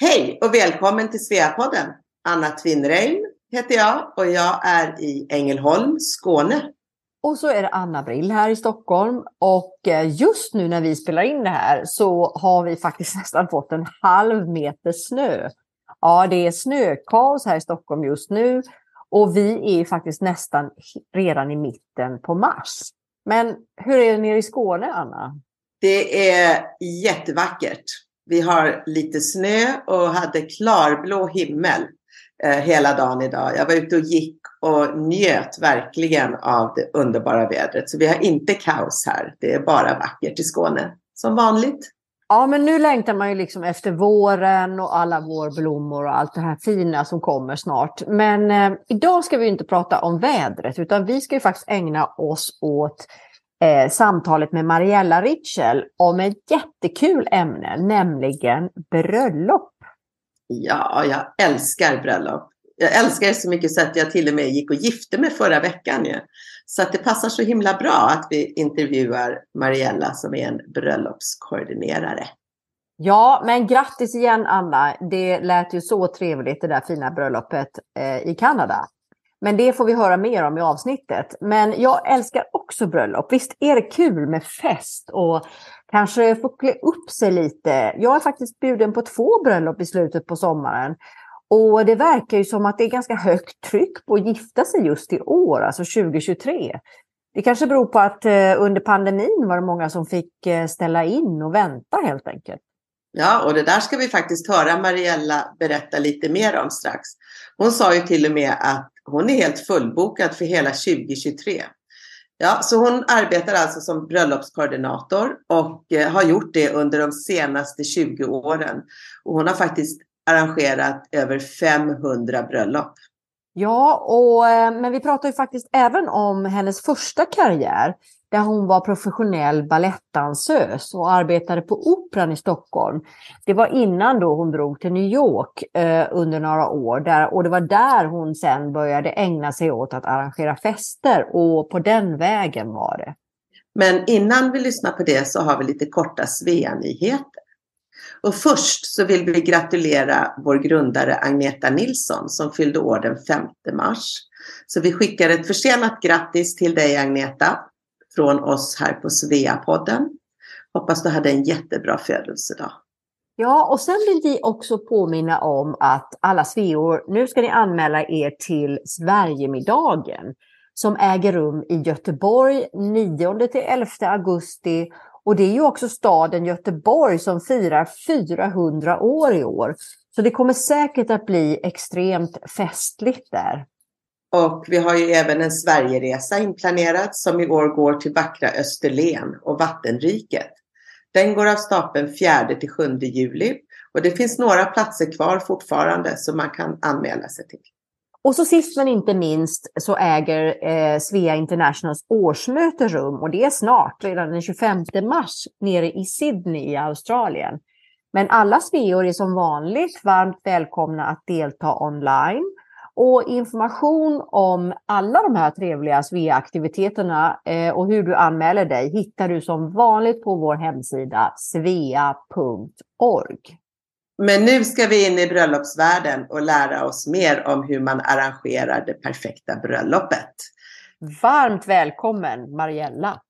Hej och välkommen till Sveapodden. Anna Twinnrein heter jag och jag är i Ängelholm, Skåne. Och så är det Anna Brill här i Stockholm. Och eh, just nu när vi spelar in det här så har vi faktiskt nästan fått en halv meter snö. Ja, det är snökaos här i Stockholm just nu. Och vi är faktiskt nästan redan i mitten på mars. Men hur är det nere i Skåne, Anna? Det är jättevackert. Vi har lite snö och hade klarblå himmel eh, hela dagen idag. Jag var ute och gick och njöt verkligen av det underbara vädret. Så vi har inte kaos här. Det är bara vackert i Skåne, som vanligt. Ja, men nu längtar man ju liksom efter våren och alla vårblommor och allt det här fina som kommer snart. Men eh, idag ska vi inte prata om vädret, utan vi ska ju faktiskt ägna oss åt eh, samtalet med Mariella Ritschel om ett jättekul ämne, nämligen bröllop. Ja, jag älskar bröllop. Jag älskar det så mycket så att jag till och med gick och gifte mig förra veckan. Ja. Så att det passar så himla bra att vi intervjuar Mariella som är en bröllopskoordinerare. Ja, men grattis igen Anna. Det lät ju så trevligt det där fina bröllopet eh, i Kanada. Men det får vi höra mer om i avsnittet. Men jag älskar också bröllop. Visst är det kul med fest och kanske få klä upp sig lite. Jag är faktiskt bjuden på två bröllop i slutet på sommaren. Och det verkar ju som att det är ganska högt tryck på att gifta sig just i år, alltså 2023. Det kanske beror på att eh, under pandemin var det många som fick eh, ställa in och vänta helt enkelt. Ja, och det där ska vi faktiskt höra Mariella berätta lite mer om strax. Hon sa ju till och med att hon är helt fullbokad för hela 2023. Ja, så hon arbetar alltså som bröllopskoordinator och eh, har gjort det under de senaste 20 åren. Och hon har faktiskt arrangerat över 500 bröllop. Ja, och, eh, men vi pratar ju faktiskt även om hennes första karriär där hon var professionell balettdansös och arbetade på Operan i Stockholm. Det var innan då hon drog till New York eh, under några år där, och det var där hon sen började ägna sig åt att arrangera fester och på den vägen var det. Men innan vi lyssnar på det så har vi lite korta Svea-nyheter. Och först så vill vi gratulera vår grundare Agneta Nilsson som fyllde år den 5 mars. Så vi skickar ett försenat grattis till dig Agneta från oss här på Svea-podden. Hoppas du hade en jättebra födelsedag. Ja, och sen vill vi också påminna om att alla sveor, nu ska ni anmäla er till Sverigemiddagen som äger rum i Göteborg 9 till 11 augusti. Och det är ju också staden Göteborg som firar 400 år i år. Så det kommer säkert att bli extremt festligt där. Och vi har ju även en Sverigeresa inplanerad som i år går till vackra Österlen och Vattenriket. Den går av stapeln 4 till 7 juli och det finns några platser kvar fortfarande som man kan anmäla sig till. Och så sist men inte minst så äger eh, Svea Internationals årsmöte rum och det är snart, redan den 25 mars nere i Sydney i Australien. Men alla Sveor är som vanligt varmt välkomna att delta online och information om alla de här trevliga Svea-aktiviteterna eh, och hur du anmäler dig hittar du som vanligt på vår hemsida svea.org. Men nu ska vi in i bröllopsvärlden och lära oss mer om hur man arrangerar det perfekta bröllopet. Varmt välkommen Mariella!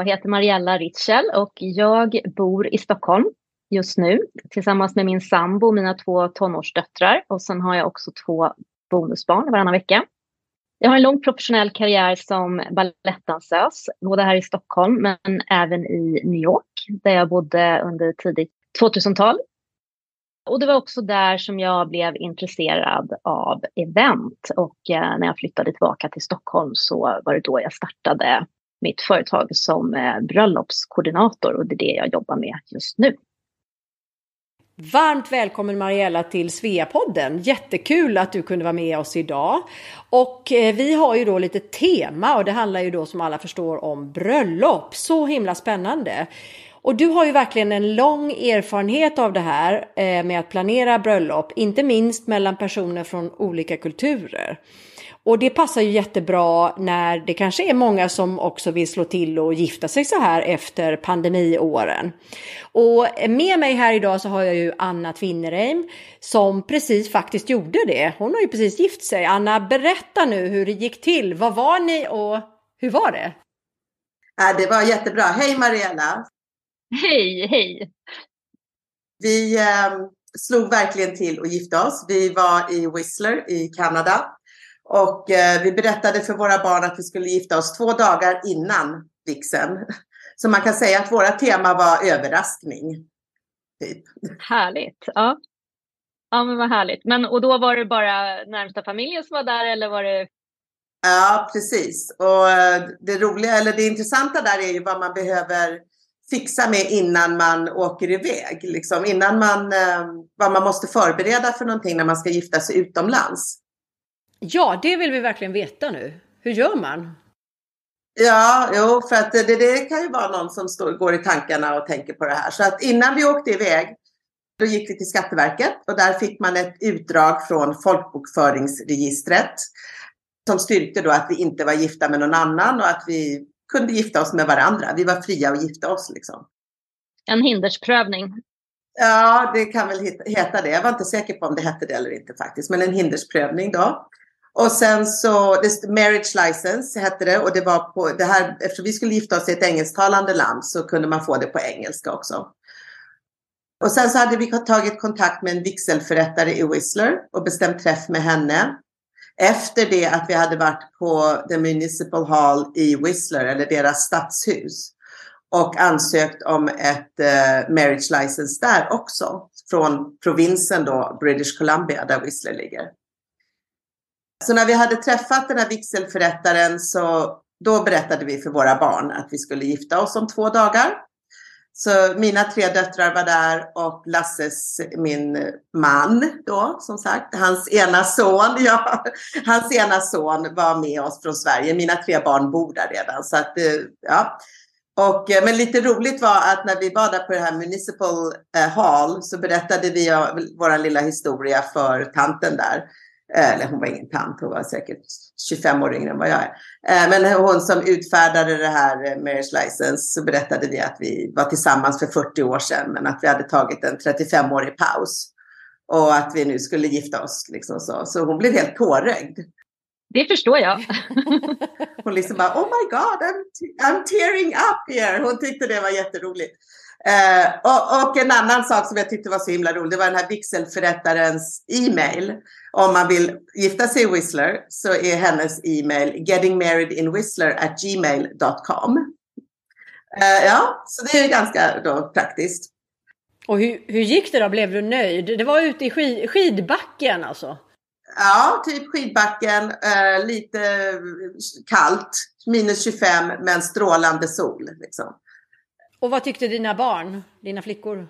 Jag heter Mariella Ritschel och jag bor i Stockholm just nu tillsammans med min sambo och mina två tonårsdöttrar. Och sen har jag också två bonusbarn varannan vecka. Jag har en lång professionell karriär som balettdansös, både här i Stockholm men även i New York där jag bodde under tidigt 2000-tal. Och det var också där som jag blev intresserad av event och eh, när jag flyttade tillbaka till Stockholm så var det då jag startade mitt företag som eh, bröllopskoordinator och det är det jag jobbar med just nu. Varmt välkommen Mariella till Sveapodden. Jättekul att du kunde vara med oss idag. Och eh, vi har ju då lite tema och det handlar ju då som alla förstår om bröllop. Så himla spännande. Och du har ju verkligen en lång erfarenhet av det här eh, med att planera bröllop, inte minst mellan personer från olika kulturer. Och det passar ju jättebra när det kanske är många som också vill slå till och gifta sig så här efter pandemiåren. Och med mig här idag så har jag ju Anna Tvinnereim som precis faktiskt gjorde det. Hon har ju precis gift sig. Anna, berätta nu hur det gick till. Vad var ni och hur var det? det var jättebra. Hej Mariella! Hej, hej! Vi eh, slog verkligen till och gifte oss. Vi var i Whistler i Kanada och eh, vi berättade för våra barn att vi skulle gifta oss två dagar innan vigseln. Så man kan säga att våra tema var överraskning. Typ. Härligt. Ja. ja, men vad härligt. Men, och då var det bara närmsta familjen som var där eller var det? Ja, precis. Och eh, det roliga, eller det intressanta där är ju vad man behöver fixa med innan man åker iväg. Liksom, innan man, eh, vad man måste förbereda för någonting när man ska gifta sig utomlands. Ja, det vill vi verkligen veta nu. Hur gör man? Ja, jo, för att det, det kan ju vara någon som står, går i tankarna och tänker på det här. Så att innan vi åkte iväg, då gick vi till Skatteverket och där fick man ett utdrag från folkbokföringsregistret som styrkte då att vi inte var gifta med någon annan och att vi kunde gifta oss med varandra. Vi var fria att gifta oss liksom. En hindersprövning. Ja, det kan väl heta det. Jag var inte säker på om det hette det eller inte faktiskt, men en hindersprövning då. Och sen så, marriage license hette det och det var på det här, eftersom vi skulle gifta oss i ett engelsktalande land så kunde man få det på engelska också. Och sen så hade vi tagit kontakt med en vigselförrättare i Whistler och bestämt träff med henne. Efter det att vi hade varit på The Municipal Hall i Whistler, eller deras stadshus, och ansökt om ett eh, marriage license där också, från provinsen då, British Columbia, där Whistler ligger. Så när vi hade träffat den här vigselförrättaren så då berättade vi för våra barn att vi skulle gifta oss om två dagar. Så mina tre döttrar var där och Lasses, min man då, som sagt, hans ena son, ja, hans ena son var med oss från Sverige. Mina tre barn bor där redan. Så att, eh, ja. Och, eh, men lite roligt var att när vi var där på det här Municipal eh, Hall så berättade vi vår lilla historia för tanten där. Eller hon var ingen tant, hon var säkert 25 år yngre än vad jag är. Eh, men hon som utfärdade det här eh, marriage license så berättade vi att vi var tillsammans för 40 år sedan men att vi hade tagit en 35-årig paus. Och att vi nu skulle gifta oss. Liksom så. så hon blev helt tårögd. Det förstår jag. hon liksom bara, oh my god, I'm, I'm tearing up here. Hon tyckte det var jätteroligt. Eh, och, och, en annan sak som jag tyckte var så himla rolig, det var den här vigselförrättarens e-mail. Om man vill gifta sig i Whistler så är hennes e-mail gettingmarriedinwhistler at gmail.com. Eh, ja, så det är ganska då praktiskt. Och hur, hur gick det då? Blev du nöjd? Det var ute i skid, skidbacken alltså? Ja, typ skidbacken, eh, lite kallt, minus 25 men strålande sol. Liksom. Och vad tyckte dina barn, dina flickor?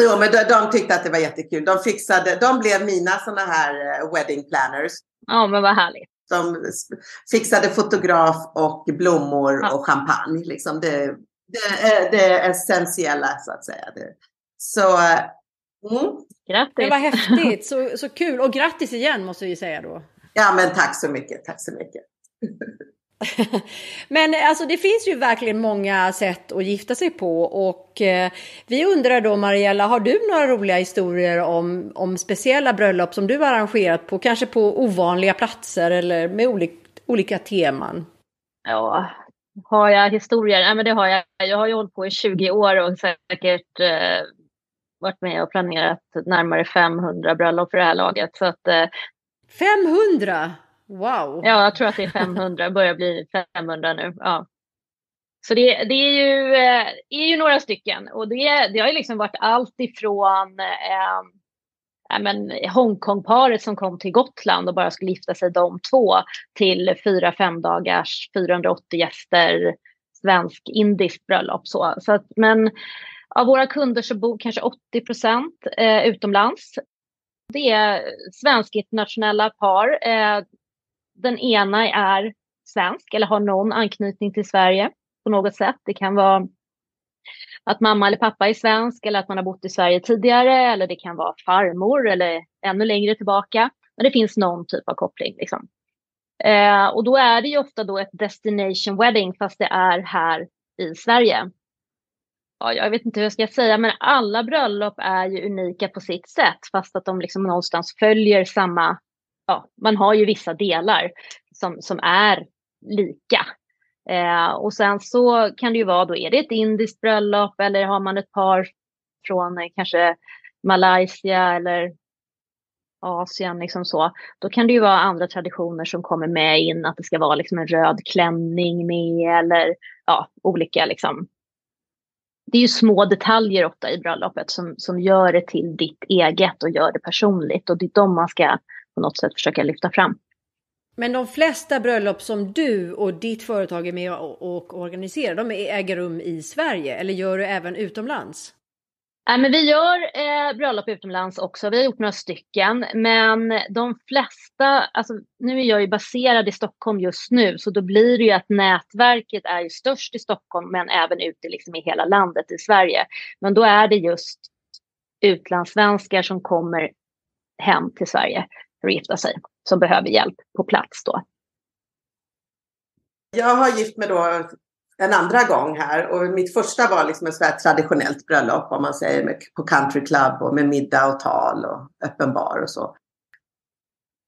Jo, men de, de tyckte att det var jättekul. De fixade, de blev mina sådana här eh, wedding planners. Ja, men vad härligt. De fixade fotograf och blommor ja. och champagne. Liksom det, det, är det essentiella så att säga. Det. Så eh, mm. Grattis! Det var häftigt, så, så kul. Och grattis igen måste vi säga då. Ja, men tack så mycket. Tack så mycket. Men alltså det finns ju verkligen många sätt att gifta sig på och eh, vi undrar då Mariella, har du några roliga historier om, om speciella bröllop som du har arrangerat på, kanske på ovanliga platser eller med olika, olika teman? Ja, har jag historier? Nej, men det har jag. Jag har ju hållit på i 20 år och säkert eh, varit med och planerat närmare 500 bröllop för det här laget. Så att, eh, 500? Wow! Ja, jag tror att det är 500, börjar bli 500 nu. Ja. Så det, det är, ju, eh, är ju några stycken och det, det har ju liksom varit allt ifrån eh, men Hongkongparet som kom till Gotland och bara skulle gifta sig de två till fyra, fem dagars 480 gäster svensk-indiskt bröllop. Så, så att, men av våra kunder så bor kanske 80 procent eh, utomlands. Det är svensk-internationella par. Eh, den ena är svensk eller har någon anknytning till Sverige på något sätt. Det kan vara att mamma eller pappa är svensk eller att man har bott i Sverige tidigare eller det kan vara farmor eller ännu längre tillbaka. Men det finns någon typ av koppling. Liksom. Eh, och då är det ju ofta då ett destination wedding fast det är här i Sverige. Ja, jag vet inte hur jag ska säga, men alla bröllop är ju unika på sitt sätt fast att de liksom någonstans följer samma, ja, man har ju vissa delar som, som är lika. Eh, och sen så kan det ju vara då, är det ett indiskt bröllop eller har man ett par från eh, kanske Malaysia eller Asien, liksom så, då kan det ju vara andra traditioner som kommer med in, att det ska vara liksom en röd klänning med eller ja, olika liksom. Det är ju små detaljer ofta i bröllopet som, som gör det till ditt eget och gör det personligt och det är de man ska på något sätt försöka lyfta fram. Men de flesta bröllop som du och ditt företag är med och organiserar, de äger rum i Sverige eller gör du även utomlands? Nej, men vi gör eh, bröllop utomlands också. Vi har gjort några stycken, men de flesta, alltså nu är jag ju baserad i Stockholm just nu, så då blir det ju att nätverket är ju störst i Stockholm, men även ute liksom i hela landet i Sverige. Men då är det just utlandssvenskar som kommer hem till Sverige för att gifta sig, som behöver hjälp på plats då. Jag har gift mig då en andra gång här och mitt första var liksom ett sådär traditionellt bröllop om man säger med, på country club och med middag och tal och öppen bar och så.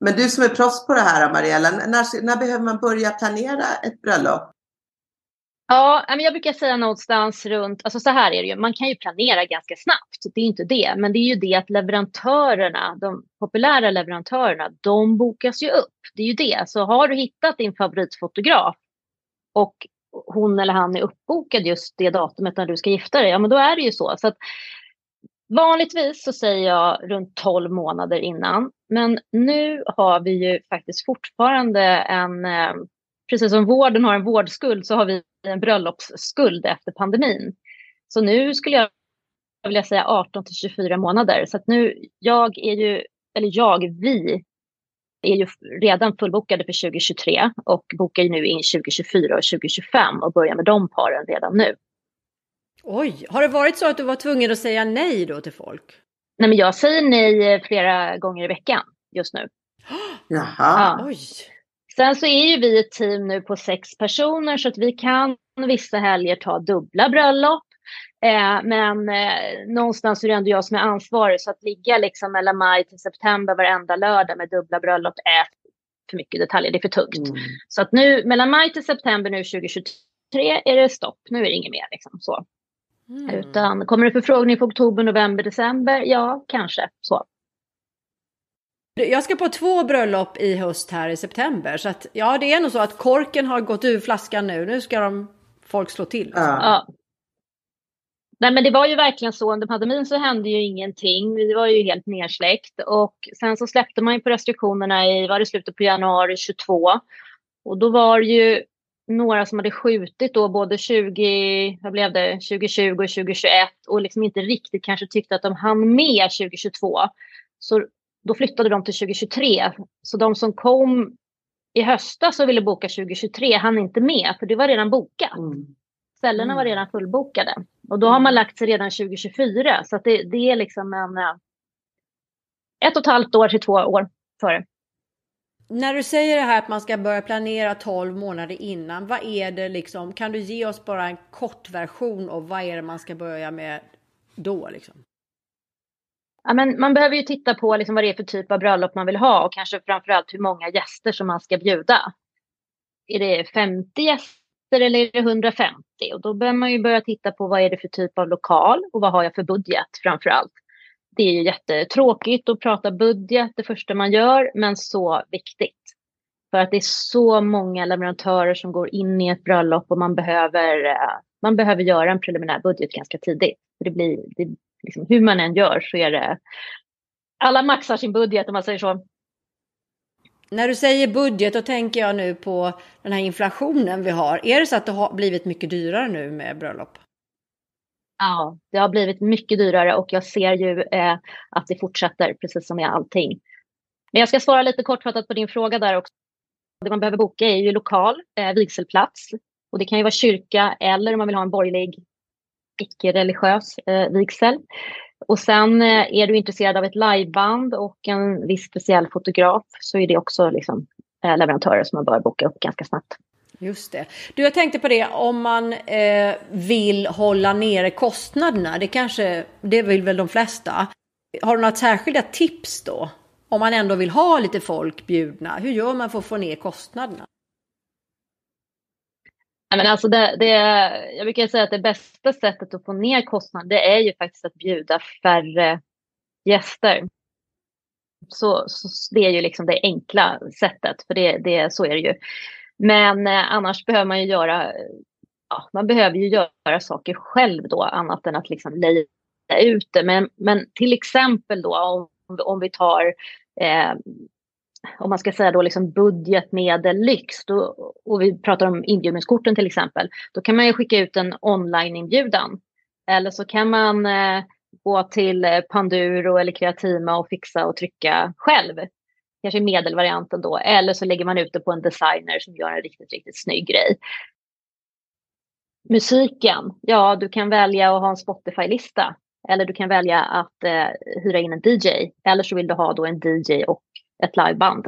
Men du som är proffs på det här Mariella, när, när behöver man börja planera ett bröllop? Ja, men jag brukar säga någonstans runt, alltså så här är det ju, man kan ju planera ganska snabbt, det är inte det, men det är ju det att leverantörerna, de populära leverantörerna, de bokas ju upp. Det är ju det, så har du hittat din favoritfotograf och hon eller han är uppbokad just det datumet när du ska gifta dig, ja men då är det ju så. så att, vanligtvis så säger jag runt 12 månader innan, men nu har vi ju faktiskt fortfarande en, eh, precis som vården har en vårdskuld så har vi en bröllopsskuld efter pandemin. Så nu skulle jag vilja säga 18 till 24 månader. Så att nu, jag är ju, eller jag, vi är ju redan fullbokade för 2023 och bokar nu in 2024 och 2025 och börjar med de paren redan nu. Oj, har det varit så att du var tvungen att säga nej då till folk? Nej, men jag säger nej flera gånger i veckan just nu. Jaha. Ja. Oj. Sen så är ju vi ett team nu på sex personer så att vi kan vissa helger ta dubbla bröllop. Eh, men eh, någonstans är det ändå jag som är ansvarig så att ligga liksom mellan maj till september varenda lördag med dubbla bröllop är för mycket detaljer, det är för tungt. Mm. Så att nu mellan maj till september nu 2023 är det stopp, nu är det inget mer liksom så. Mm. Utan kommer det förfrågning för oktober, november, december? Ja, kanske så. Jag ska på två bröllop i höst här i september. Så att ja, det är nog så att korken har gått ur flaskan nu. Nu ska de folk slå till. Ja. ja. Nej, men det var ju verkligen så. Under pandemin så hände ju ingenting. Vi var ju helt nersläckt och sen så släppte man ju på restriktionerna i var det slutet på januari 22 och då var det ju några som hade skjutit då både 20, vad blev det, 2020 och 2021 och liksom inte riktigt kanske tyckte att de hann med 2022. Så då flyttade de till 2023. Så de som kom i höstas och ville boka 2023 hann inte med för det var redan bokat. Mm. Ställena var mm. redan fullbokade. Och då har man lagt sig redan 2024. Så det, det, är liksom en, eh, ett och ett halvt år till två år före. När du säger det här att man ska börja planera 12 månader innan, vad är det liksom? Kan du ge oss bara en kort version av vad är det man ska börja med då? Liksom? Ja, men man behöver ju titta på liksom vad det är för typ av bröllop man vill ha och kanske framförallt hur många gäster som man ska bjuda. Är det 50 gäster eller är det 150? Och då behöver man ju börja titta på vad är det för typ av lokal och vad har jag för budget framför allt. Det är ju jättetråkigt att prata budget det första man gör, men så viktigt. För att det är så många leverantörer som går in i ett bröllop och man behöver, eh, man behöver göra en preliminär budget ganska tidigt. Det blir, det, liksom, hur man än gör så är det, alla maxar sin budget om man säger så. När du säger budget, då tänker jag nu på den här inflationen vi har. Är det så att det har blivit mycket dyrare nu med bröllop? Ja, det har blivit mycket dyrare och jag ser ju eh, att det fortsätter precis som med allting. Men jag ska svara lite kortfattat på din fråga där också. Det man behöver boka är ju lokal eh, vigselplats. Och det kan ju vara kyrka eller om man vill ha en borgerlig icke-religiös eh, vigsel. Och sen eh, är du intresserad av ett liveband och en viss speciell fotograf så är det också liksom, eh, leverantörer som man bör boka upp ganska snabbt. Just det. Du, jag tänkte på det om man eh, vill hålla nere kostnaderna. Det kanske, det vill väl de flesta. Har du några särskilda tips då? Om man ändå vill ha lite folk bjudna. Hur gör man för att få ner kostnaderna? Men alltså det, det, jag brukar säga att det bästa sättet att få ner kostnaden det är ju faktiskt att bjuda färre gäster. Så, så det är ju liksom det enkla sättet, för det, det, så är det ju. Men eh, annars behöver man ju göra, ja, man behöver ju göra saker själv då, annat än att liksom leja ut det. Men, men till exempel då om, om vi tar eh, om man ska säga då liksom budget, medel, lyx då, och vi pratar om inbjudningskorten till exempel, då kan man ju skicka ut en online-inbjudan. Eller så kan man eh, gå till eh, Panduro eller Kreatima och fixa och trycka själv. Kanske medelvarianten då. Eller så lägger man ut det på en designer som gör en riktigt, riktigt snygg grej. Musiken, ja du kan välja att ha en Spotify-lista. Eller du kan välja att eh, hyra in en DJ. Eller så vill du ha då en DJ och ett liveband.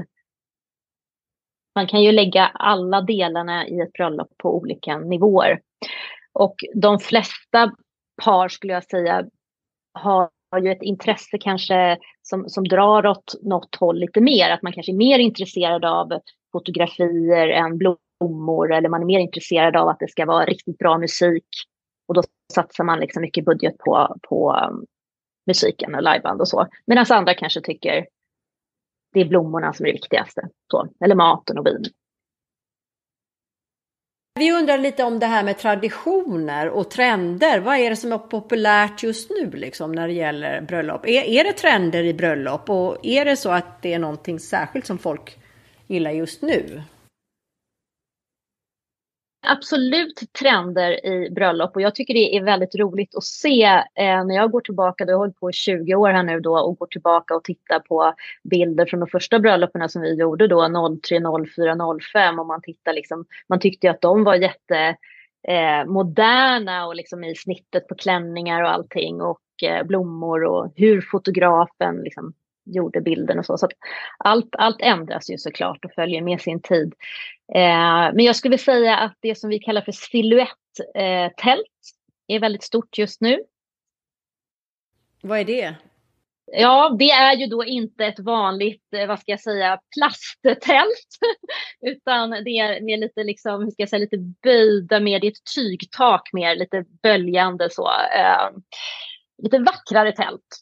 Man kan ju lägga alla delarna i ett bröllop på olika nivåer. Och de flesta par skulle jag säga har ju ett intresse kanske som, som drar åt något håll lite mer. Att man kanske är mer intresserad av fotografier än blommor eller man är mer intresserad av att det ska vara riktigt bra musik. Och då satsar man liksom mycket budget på, på um, musiken och liveband och så. Medan andra kanske tycker det är blommorna som är det viktigaste. Så, eller maten och vin. Vi undrar lite om det här med traditioner och trender. Vad är det som är populärt just nu liksom, när det gäller bröllop? Är, är det trender i bröllop och är det så att det är någonting särskilt som folk gillar just nu? Absolut trender i bröllop. Och jag tycker det är väldigt roligt att se eh, när jag går tillbaka, jag har hållit på i 20 år här nu då och går tillbaka och tittar på bilder från de första bröllopen som vi gjorde då 03, 04, 05 och man tittar liksom, man tyckte ju att de var jätte eh, moderna och liksom i snittet på klänningar och allting. Och eh, blommor och hur fotografen liksom gjorde bilden och så. Så allt, allt ändras ju såklart och följer med sin tid. Eh, men jag skulle säga att det som vi kallar för siluettält eh, är väldigt stort just nu. Vad är det? Ja, det är ju då inte ett vanligt, eh, vad ska jag säga, plasttält. Utan det är mer lite, liksom, hur ska jag säga, lite böjda mer, det är ett tygtak mer, lite böljande så. Eh, lite vackrare tält.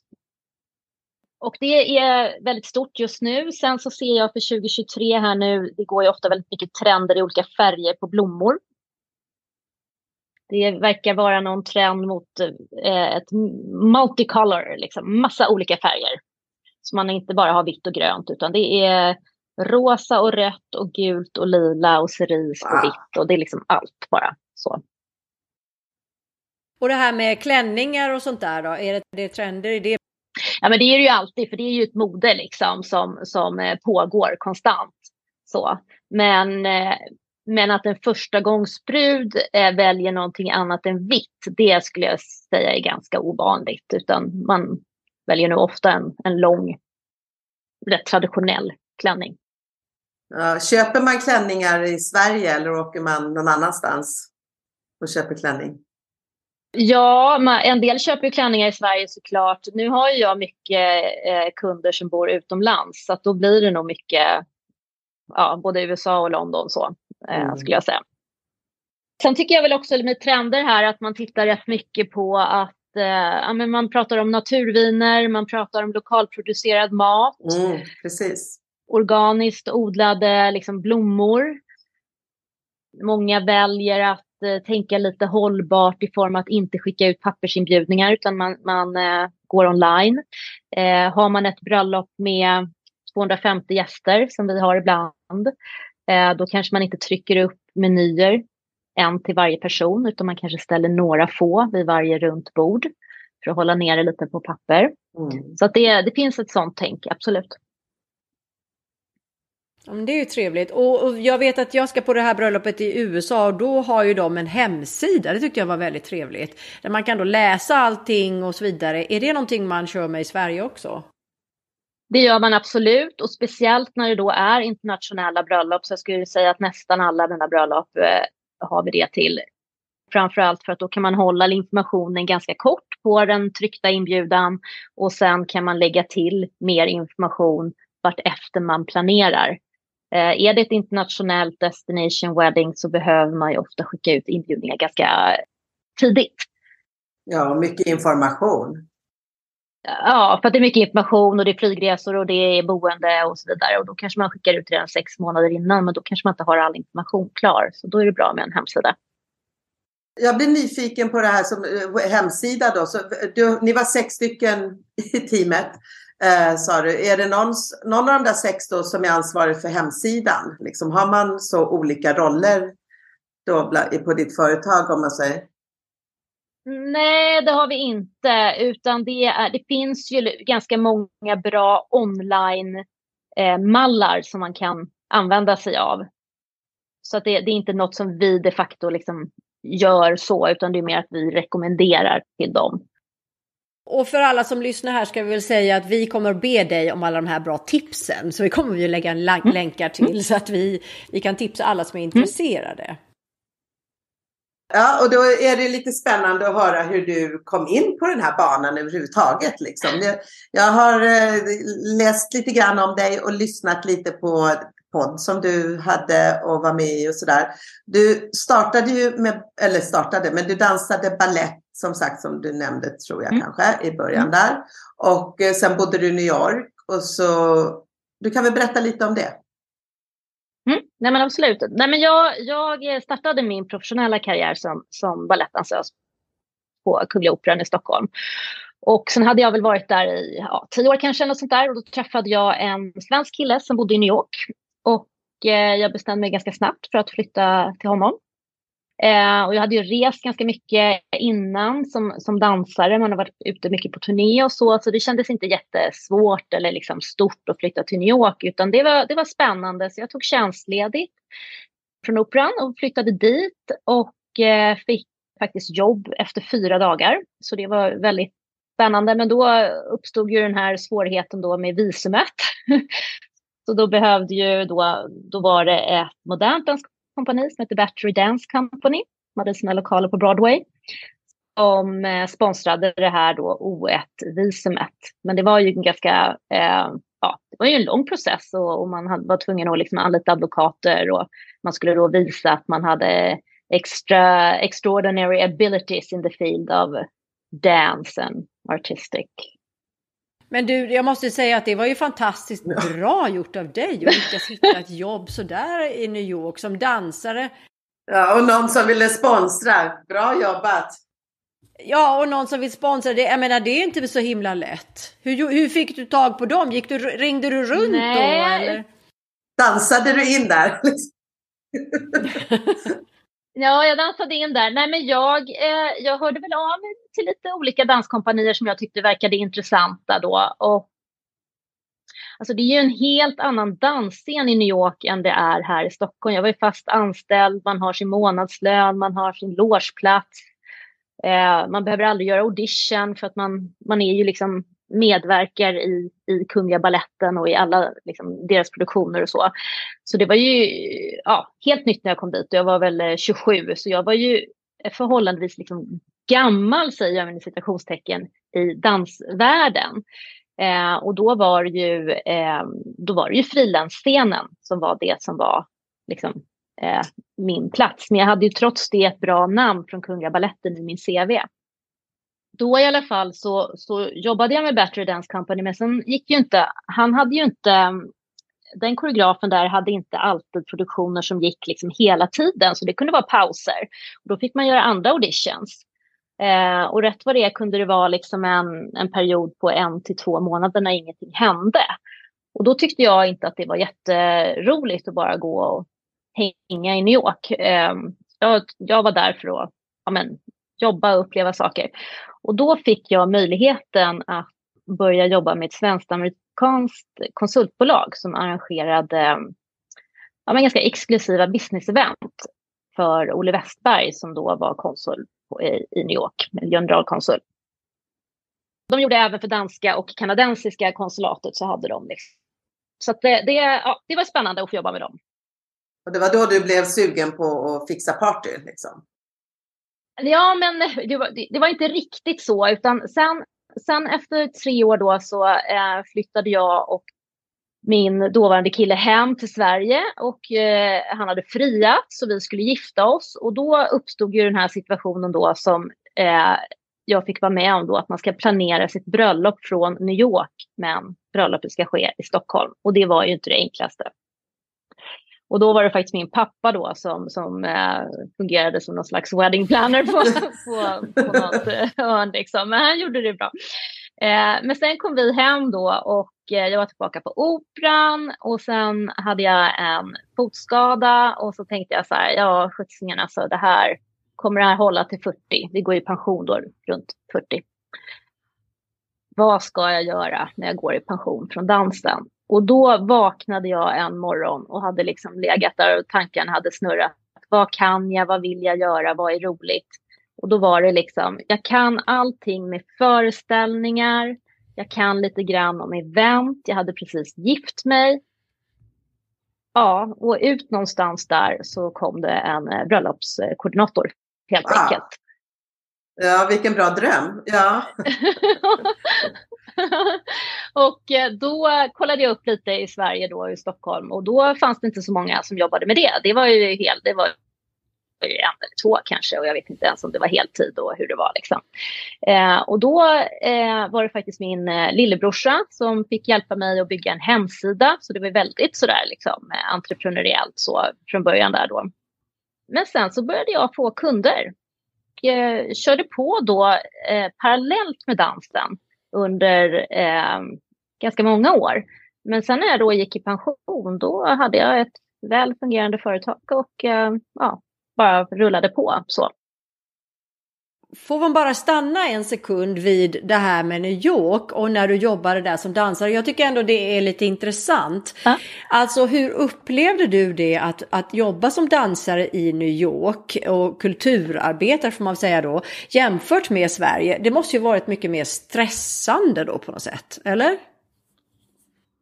Och det är väldigt stort just nu. Sen så ser jag för 2023 här nu, det går ju ofta väldigt mycket trender i olika färger på blommor. Det verkar vara någon trend mot eh, ett multicolor, liksom massa olika färger. Så man inte bara har vitt och grönt utan det är rosa och rött och gult och lila och cerise och vitt och det är liksom allt bara så. Och det här med klänningar och sånt där då, är det, det trender i det Ja, men det är det ju alltid, för det är ju ett mode liksom som, som eh, pågår konstant. Så. Men, eh, men att en första gångsbrud eh, väljer någonting annat än vitt, det skulle jag säga är ganska ovanligt. Utan man väljer nog ofta en, en lång, rätt traditionell klänning. Ja, köper man klänningar i Sverige eller åker man någon annanstans och köper klänning? Ja, en del köper ju klänningar i Sverige såklart. Nu har ju jag mycket eh, kunder som bor utomlands så att då blir det nog mycket ja, både USA och London så eh, mm. skulle jag säga. Sen tycker jag väl också med trender här att man tittar rätt mycket på att eh, ja, men man pratar om naturviner, man pratar om lokalproducerad mat. Mm, precis. Organiskt odlade liksom, blommor. Många väljer att eh, tänka lite hållbart i form av att inte skicka ut pappersinbjudningar utan man, man eh, går online. Eh, har man ett bröllop med 250 gäster som vi har ibland, eh, då kanske man inte trycker upp menyer en till varje person utan man kanske ställer några få vid varje runt bord för att hålla ner det lite på papper. Mm. Så att det, det finns ett sånt tänk, absolut. Ja, det är ju trevligt. Och, och, jag vet att jag ska på det här bröllopet i USA och då har ju de en hemsida. Det tyckte jag var väldigt trevligt. Där man kan då läsa allting och så vidare. Är det någonting man kör med i Sverige också? Det gör man absolut och speciellt när det då är internationella bröllop så jag skulle säga att nästan alla mina bröllop eh, har vi det till. Framförallt för att då kan man hålla informationen ganska kort på den tryckta inbjudan och sen kan man lägga till mer information vart efter man planerar. Eh, är det ett internationellt destination wedding så behöver man ju ofta skicka ut inbjudningar ganska tidigt. Ja, mycket information. Ja, för att det är mycket information och det är flygresor och det är boende och så vidare. Och då kanske man skickar ut redan sex månader innan, men då kanske man inte har all information klar. Så då är det bra med en hemsida. Jag blir nyfiken på det här som eh, hemsida då. Så du, ni var sex stycken i teamet eh, sa du. Är det någon, någon av de där sex då som är ansvarig för hemsidan? Liksom, har man så olika roller då på ditt företag om man säger? Nej, det har vi inte, utan det, är, det finns ju ganska många bra online-mallar eh, som man kan använda sig av. Så att det, det, är inte något som vi de facto liksom gör så, utan det är mer att vi rekommenderar till dem. Och för alla som lyssnar här ska vi väl säga att vi kommer att be dig om alla de här bra tipsen. Så vi kommer ju lägga en mm. länkar till så att vi, vi kan tipsa alla som är intresserade. Ja, och då är det lite spännande att höra hur du kom in på den här banan överhuvudtaget. Liksom. Jag, jag har eh, läst lite grann om dig och lyssnat lite på podd som du hade och var med i och sådär. Du startade ju med, eller startade, men du dansade ballett som sagt som du nämnde tror jag mm. kanske i början mm. där. Och eh, sen bodde du i New York och så du kan väl berätta lite om det? Mm. Nej men absolut. Nej, men jag, jag startade min professionella karriär som, som balettdansös på Kungliga Operan i Stockholm. Och sen hade jag väl varit där i ja, tio år kanske, något sånt där. Och då träffade jag en svensk kille som bodde i New York. Och eh, jag bestämde mig ganska snabbt för att flytta till honom. Eh, och jag hade ju rest ganska mycket innan som, som dansare. Man har varit ute mycket på turné och så. Så det kändes inte jättesvårt eller liksom stort att flytta till New York. Utan det var, det var spännande. Så jag tog tjänstledigt från Operan och flyttade dit. Och eh, fick faktiskt jobb efter fyra dagar. Så det var väldigt spännande. Men då uppstod ju den här svårigheten då med visumet. så då behövde ju då, då var det ett modernt kompani som heter Battery Dance Company. De hade sina lokaler på Broadway. Som eh, sponsrade det här då O1-visumet. Men det var ju en ganska, eh, ja, det var ju en lång process och, och man hade, var tvungen att liksom anlita advokater och man skulle då visa att man hade extra, extraordinary abilities in the field of dance and artistic men du, jag måste säga att det var ju fantastiskt bra gjort av dig att lyckas hitta ett jobb sådär i New York som dansare. Ja, och någon som ville sponsra. Bra jobbat! Ja, och någon som vill sponsra. Det, jag menar, det är inte så himla lätt. Hur, hur fick du tag på dem? Gick du, ringde du runt Nej. då? Eller? Dansade du in där? Ja, jag dansade in där. Nej, men jag, eh, jag hörde väl av mig till lite olika danskompanier som jag tyckte verkade intressanta då. Och, alltså, det är ju en helt annan dansscen i New York än det är här i Stockholm. Jag var ju fast anställd, man har sin månadslön, man har sin logeplats. Eh, man behöver aldrig göra audition för att man, man är ju liksom medverkar i, i Kungliga Balletten och i alla liksom, deras produktioner och så. Så det var ju ja, helt nytt när jag kom dit jag var väl eh, 27 så jag var ju förhållandevis liksom gammal, säger jag med citationstecken, i dansvärlden. Eh, och då var ju, eh, då var det ju frilansscenen som var det som var liksom, eh, min plats. Men jag hade ju trots det ett bra namn från Kungliga Balletten i min CV då i alla fall så, så jobbade jag med Battery Dance Company, men sen gick ju inte, han hade ju inte, den koreografen där hade inte alltid produktioner som gick liksom hela tiden, så det kunde vara pauser. Och då fick man göra andra auditions. Eh, och rätt vad det är kunde det vara liksom en, en period på en till två månader när ingenting hände. Och då tyckte jag inte att det var jätteroligt att bara gå och hänga i New York. Eh, jag, jag var där för att ja, men, jobba och uppleva saker. Och då fick jag möjligheten att börja jobba med ett svenskt-amerikanskt konsultbolag som arrangerade ja, men ganska exklusiva business-event för Olle Westberg som då var konsul i, i New York, generalkonsul. De gjorde även för danska och kanadensiska konsulatet så hade de liksom. Så det, det, ja, det var spännande att få jobba med dem. Och det var då du blev sugen på att fixa party? Liksom. Ja, men det var, det var, inte riktigt så, utan sen, sen efter tre år då så eh, flyttade jag och min dåvarande kille hem till Sverige och eh, han hade friat så vi skulle gifta oss och då uppstod ju den här situationen då som eh, jag fick vara med om då att man ska planera sitt bröllop från New York men bröllopet ska ske i Stockholm och det var ju inte det enklaste. Och då var det faktiskt min pappa då som, som eh, fungerade som någon slags wedding planner på, på, på något hörn. Liksom. Men han gjorde det bra. Eh, men sen kom vi hem då och eh, jag var tillbaka på operan och sen hade jag en fotskada och så tänkte jag så här, ja sjuttsingen alltså det här, kommer det här hålla till 40? Vi går i pension då runt 40. Vad ska jag göra när jag går i pension från dansen? Och då vaknade jag en morgon och hade liksom legat där och tankarna hade snurrat. Vad kan jag? Vad vill jag göra? Vad är roligt? Och då var det liksom, jag kan allting med föreställningar. Jag kan lite grann om event. Jag hade precis gift mig. Ja, och ut någonstans där så kom det en eh, bröllopskoordinator helt wow. enkelt. Ja, vilken bra dröm. Ja. och eh, då kollade jag upp lite i Sverige då i Stockholm och då fanns det inte så många som jobbade med det. Det var ju helt, det var en eller två kanske och jag vet inte ens om det var heltid och hur det var liksom. Eh, och då eh, var det faktiskt min eh, lillebrorsa som fick hjälpa mig att bygga en hemsida så det var väldigt sådär liksom eh, entreprenöriellt så från början där då. Men sen så började jag få kunder Jag körde på då eh, parallellt med dansen under eh, ganska många år. Men sen när jag då gick i pension, då hade jag ett väl fungerande företag och eh, ja, bara rullade på så. Får man bara stanna en sekund vid det här med New York och när du jobbade där som dansare. Jag tycker ändå det är lite intressant. Ja. Alltså hur upplevde du det att, att jobba som dansare i New York och kulturarbetare får man säga då jämfört med Sverige? Det måste ju varit mycket mer stressande då på något sätt, eller?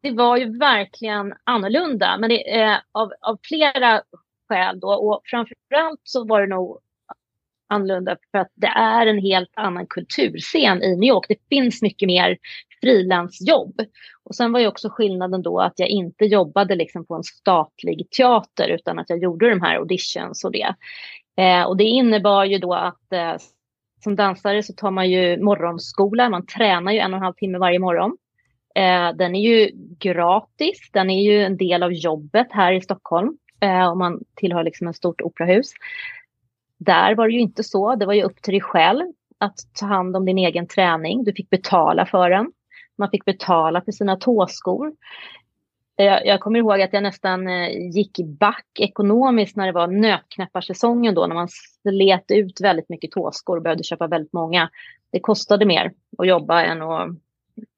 Det var ju verkligen annorlunda, men det är av, av flera skäl då och framförallt så var det nog annorlunda för att det är en helt annan kulturscen i New York. Det finns mycket mer frilansjobb. Och sen var ju också skillnaden då att jag inte jobbade liksom på en statlig teater utan att jag gjorde de här auditions och det. Eh, och det innebar ju då att eh, som dansare så tar man ju morgonskola, man tränar ju en och en halv timme varje morgon. Eh, den är ju gratis, den är ju en del av jobbet här i Stockholm eh, om man tillhör liksom ett stort operahus. Där var det ju inte så. Det var ju upp till dig själv att ta hand om din egen träning. Du fick betala för den. Man fick betala för sina tåskor. Jag, jag kommer ihåg att jag nästan eh, gick back ekonomiskt när det var nötknäpparsäsongen då, när man slet ut väldigt mycket tåskor och behövde köpa väldigt många. Det kostade mer att jobba än, att,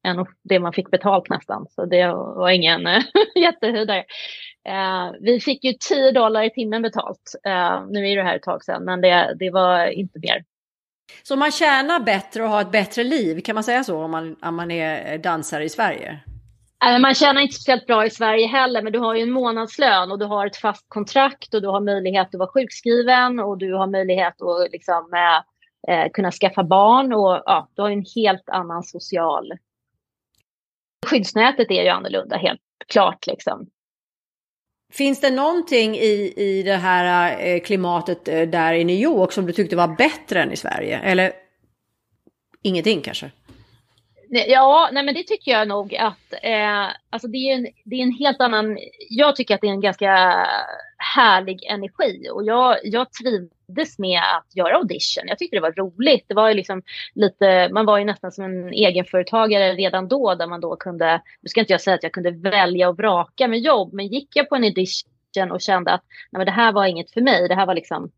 än det man fick betalt nästan, så det var ingen jättehöjdare. Eh, vi fick ju 10 dollar i timmen betalt. Eh, nu är det här ett tag sedan, men det, det var inte mer. Så man tjänar bättre och har ett bättre liv, kan man säga så om man, om man är dansare i Sverige? Eh, man tjänar inte speciellt bra i Sverige heller, men du har ju en månadslön och du har ett fast kontrakt och du har möjlighet att vara sjukskriven och du har möjlighet att liksom, eh, kunna skaffa barn och ja, du har en helt annan social... Skyddsnätet är ju annorlunda, helt klart. Liksom. Finns det någonting i, i det här eh, klimatet eh, där i New York som du tyckte var bättre än i Sverige? Eller ingenting kanske? Ja, nej men det tycker jag nog att eh, alltså det, är en, det är en helt annan... Jag tycker att det är en ganska härlig energi och jag, jag trivdes med att göra audition. Jag tyckte det var roligt. Det var ju liksom lite, man var ju nästan som en egenföretagare redan då där man då kunde, nu ska inte jag säga att jag kunde välja och vraka med jobb, men gick jag på en audition och kände att nej, men det här var inget för mig, det här var liksom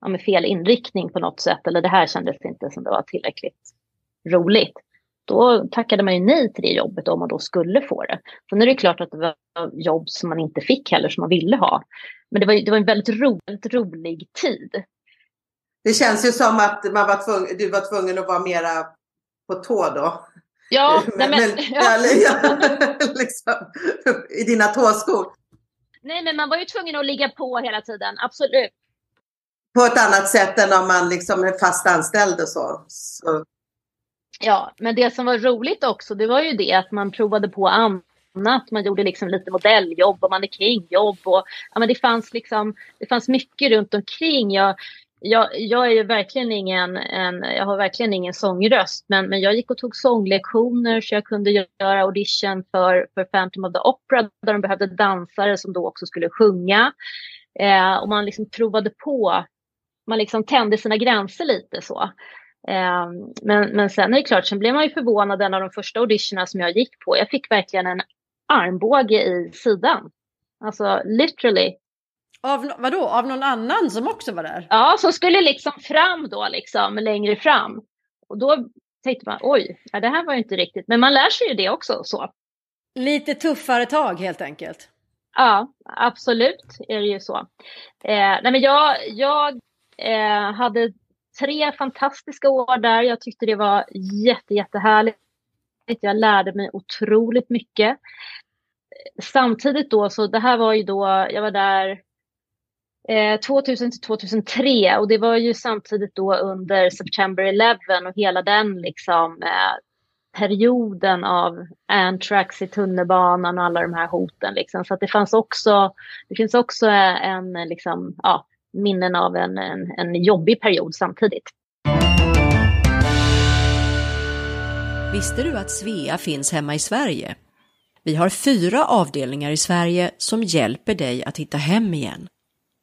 ja, med fel inriktning på något sätt eller det här kändes inte som det var tillräckligt roligt. Då tackade man ju nej till det jobbet om man då skulle få det. Sen är det klart att det var jobb som man inte fick heller som man ville ha. Men det var, det var en väldigt, ro, väldigt rolig tid. Det känns ju som att man var tvungen, du var tvungen att vara mera på tå då. Ja, men, men, ja. liksom, i dina tåskor. Nej, men man var ju tvungen att ligga på hela tiden, absolut. På ett annat sätt än om man liksom är fast anställd och så. så. Ja, men det som var roligt också, det var ju det att man provade på annat. Man gjorde liksom lite modelljobb och mannekängjobb och ja, men det fanns liksom, det fanns mycket runt omkring. Jag, jag, jag är ju verkligen ingen, en, jag har verkligen ingen sångröst, men, men jag gick och tog sånglektioner så jag kunde göra audition för, för Phantom of the Opera där de behövde dansare som då också skulle sjunga. Eh, och man liksom provade på, man liksom tände sina gränser lite så. Eh, men, men sen är det klart, sen blev man ju förvånad en av de första auditionerna som jag gick på. Jag fick verkligen en armbåge i sidan. Alltså literally av, vadå, av någon annan som också var där? Ja, som skulle liksom fram då, liksom längre fram. Och då tänkte man, oj, det här var ju inte riktigt. Men man lär sig ju det också så. Lite tuffare tag helt enkelt. Ja, absolut är det ju så. Eh, nej men jag jag eh, hade tre fantastiska år där. Jag tyckte det var jätte, jättehärligt. Jag lärde mig otroligt mycket. Samtidigt då, så det här var ju då, jag var där Eh, 2000 till 2003 och det var ju samtidigt då under September 11 och hela den liksom eh, perioden av Antrax i tunnelbanan och alla de här hoten. Liksom. Så att det fanns också, det finns också eh, en, eh, liksom, ja, minnen av en, en, en jobbig period samtidigt. Visste du att Svea finns hemma i Sverige? Vi har fyra avdelningar i Sverige som hjälper dig att hitta hem igen.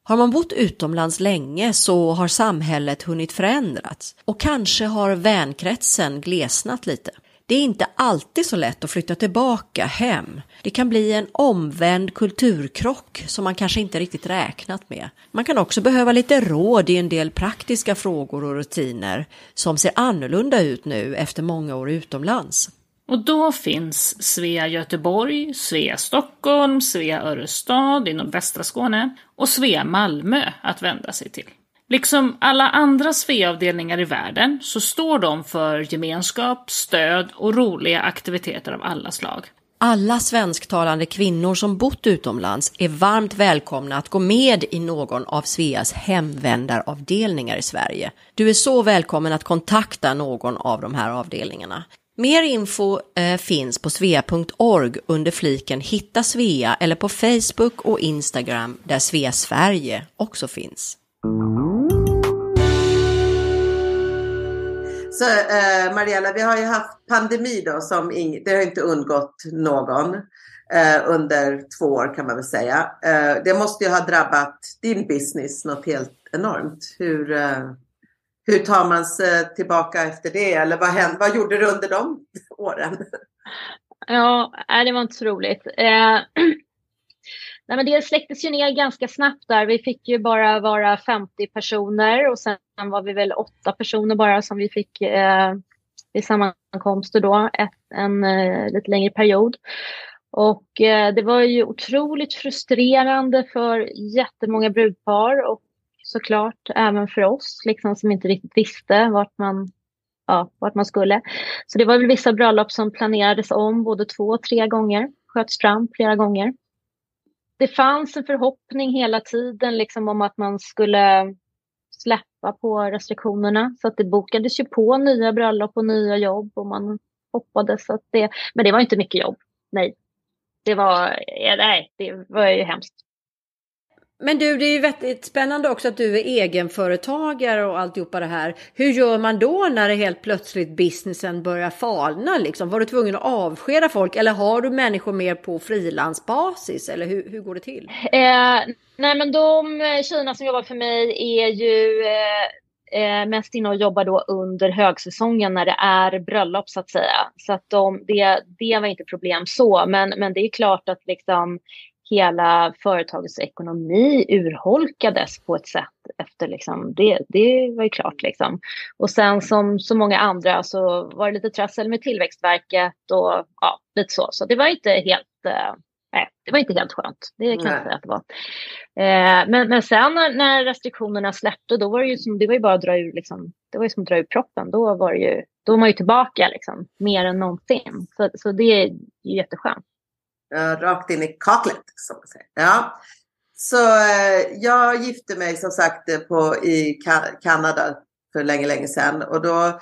Har man bott utomlands länge så har samhället hunnit förändras och kanske har vänkretsen glesnat lite. Det är inte alltid så lätt att flytta tillbaka hem. Det kan bli en omvänd kulturkrock som man kanske inte riktigt räknat med. Man kan också behöva lite råd i en del praktiska frågor och rutiner som ser annorlunda ut nu efter många år utomlands. Och då finns Svea Göteborg, Svea Stockholm, Svea Örestad i nordvästra Skåne och Svea Malmö att vända sig till. Liksom alla andra Svea-avdelningar i världen så står de för gemenskap, stöd och roliga aktiviteter av alla slag. Alla svensktalande kvinnor som bott utomlands är varmt välkomna att gå med i någon av Sveas hemvändaravdelningar i Sverige. Du är så välkommen att kontakta någon av de här avdelningarna. Mer info eh, finns på svea.org under fliken Hitta Svea eller på Facebook och Instagram där Svea Sverige också finns. Så eh, Mariella, vi har ju haft pandemi då som ing- det har inte undgått någon eh, under två år kan man väl säga. Eh, det måste ju ha drabbat din business något helt enormt. Hur, eh, hur tar man sig tillbaka efter det? Eller vad, hände, vad gjorde du under de åren? Ja, det var inte så roligt. Eh, nej, men det släcktes ju ner ganska snabbt där. Vi fick ju bara vara 50 personer och sen var vi väl åtta personer bara som vi fick eh, i sammankomster då, ett, en eh, lite längre period. Och eh, det var ju otroligt frustrerande för jättemånga brudpar och såklart, även för oss liksom, som inte riktigt visste vart man, ja, vart man skulle. Så det var väl vissa bröllop som planerades om både två och tre gånger, sköts fram flera gånger. Det fanns en förhoppning hela tiden liksom, om att man skulle släppa på restriktionerna. Så att det bokades ju på nya bröllop och nya jobb och man hoppades att det... Men det var inte mycket jobb, nej. Det var, nej, det var ju hemskt. Men du, det är ju väldigt spännande också att du är egenföretagare och alltihopa det här. Hur gör man då när det helt plötsligt businessen börjar falna? Liksom? Var du tvungen att avskeda folk eller har du människor mer på frilansbasis? Eller hur, hur går det till? Eh, nej, men de tjejerna som jobbar för mig är ju eh, eh mest inne och jobbar då under högsäsongen när det är bröllop så att säga. Så att de, det, det var inte problem så. Men, men det är klart att liksom hela företagets ekonomi urholkades på ett sätt efter liksom, det, det var ju klart liksom. Och sen som så många andra så var det lite trassel med Tillväxtverket och ja, lite så. Så det var inte helt, eh, nej, det var inte helt skönt. Det kan jag säga att det var. Eh, men, men sen när, när, restriktionerna släppte, då var det ju som, det var ju bara att dra ur, liksom, det var ju som att dra ur proppen. Då var det ju, då var man ju tillbaka liksom, mer än någonsin. Så, så det är ju jätteskönt. Eh, rakt in i kaklet, som man säger. Ja. Så eh, jag gifte mig som sagt eh, på, i Ka Kanada för länge, länge sedan. Och då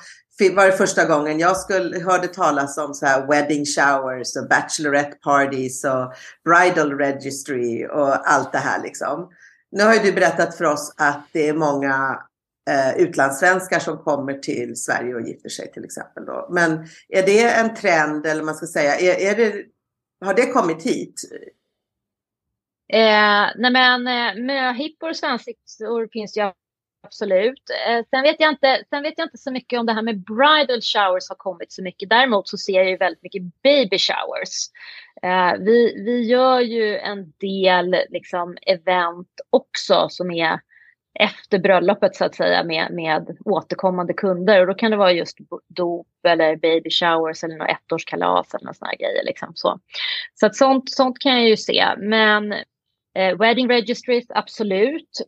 var det första gången jag skulle, hörde talas om så här wedding showers och bachelorette parties och bridal registry och allt det här liksom. Nu har ju du berättat för oss att det är många eh, utlandssvenskar som kommer till Sverige och gifter sig till exempel. Då. Men är det en trend eller man ska säga, är, är det, har det kommit hit? Eh, nej men eh, möhippor och svensexior finns ju absolut. Eh, sen, vet jag inte, sen vet jag inte så mycket om det här med bridal showers har kommit så mycket. Däremot så ser jag ju väldigt mycket baby showers. Eh, vi, vi gör ju en del liksom, event också som är efter bröllopet så att säga med, med återkommande kunder. Och då kan det vara just dop eller baby showers eller något ettårskalas eller sådana grejer. Liksom så så att sånt, sånt kan jag ju se. Men eh, wedding registries, absolut.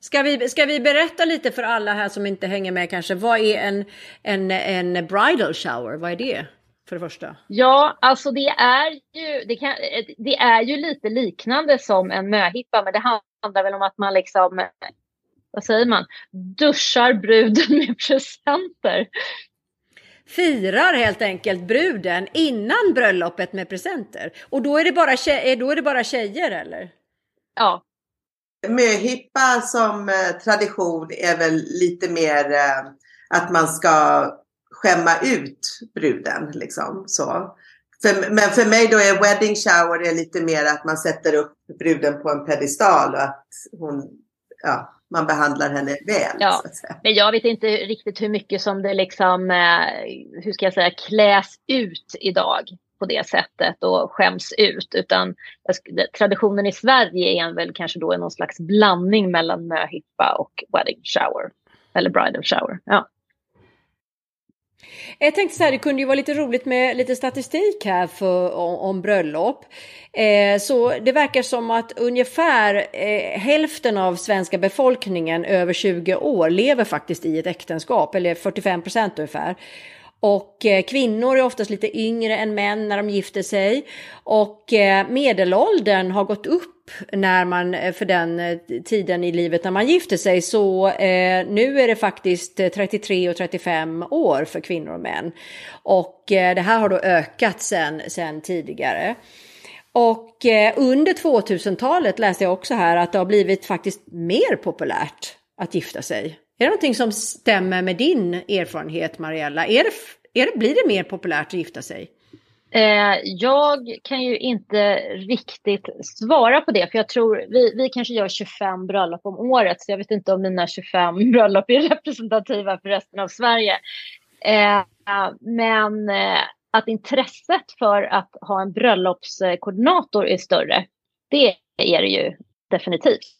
Ska vi, ska vi berätta lite för alla här som inte hänger med kanske. Vad är en, en, en bridal shower? Vad är det? För det första. Ja, alltså det är ju, det kan, det är ju lite liknande som en möhippa, men det handlar väl om att man liksom, vad säger man, duschar bruden med presenter. Firar helt enkelt bruden innan bröllopet med presenter. Och då är det bara, tje, då är det bara tjejer eller? Ja, Möhippa som eh, tradition är väl lite mer eh, att man ska skämma ut bruden. Liksom, så. För, men för mig då är wedding shower är lite mer att man sätter upp bruden på en pedestal och att hon, ja, man behandlar henne väl. Ja, men jag vet inte riktigt hur mycket som det liksom, eh, hur ska jag säga, kläs ut idag på det sättet och skäms ut. Utan traditionen i Sverige är väl kanske då någon slags blandning mellan möhippa och wedding shower. Eller bridal shower. Ja. Jag tänkte så här, det kunde ju vara lite roligt med lite statistik här för, om, om bröllop. Eh, så det verkar som att ungefär eh, hälften av svenska befolkningen över 20 år lever faktiskt i ett äktenskap, eller 45 procent ungefär. Och eh, kvinnor är oftast lite yngre än män när de gifter sig. Och eh, medelåldern har gått upp när man, eh, för den eh, tiden i livet när man gifter sig. Så eh, nu är det faktiskt eh, 33 och 35 år för kvinnor och män. Och eh, det här har då ökat sen, sen tidigare. Och eh, under 2000-talet läste jag också här att det har blivit faktiskt mer populärt att gifta sig. Är det någonting som stämmer med din erfarenhet, Mariella? Är det, är det, blir det mer populärt att gifta sig? Eh, jag kan ju inte riktigt svara på det, för jag tror vi, vi kanske gör 25 bröllop om året, så jag vet inte om mina 25 bröllop är representativa för resten av Sverige. Eh, men eh, att intresset för att ha en bröllopskoordinator är större, det är det ju definitivt.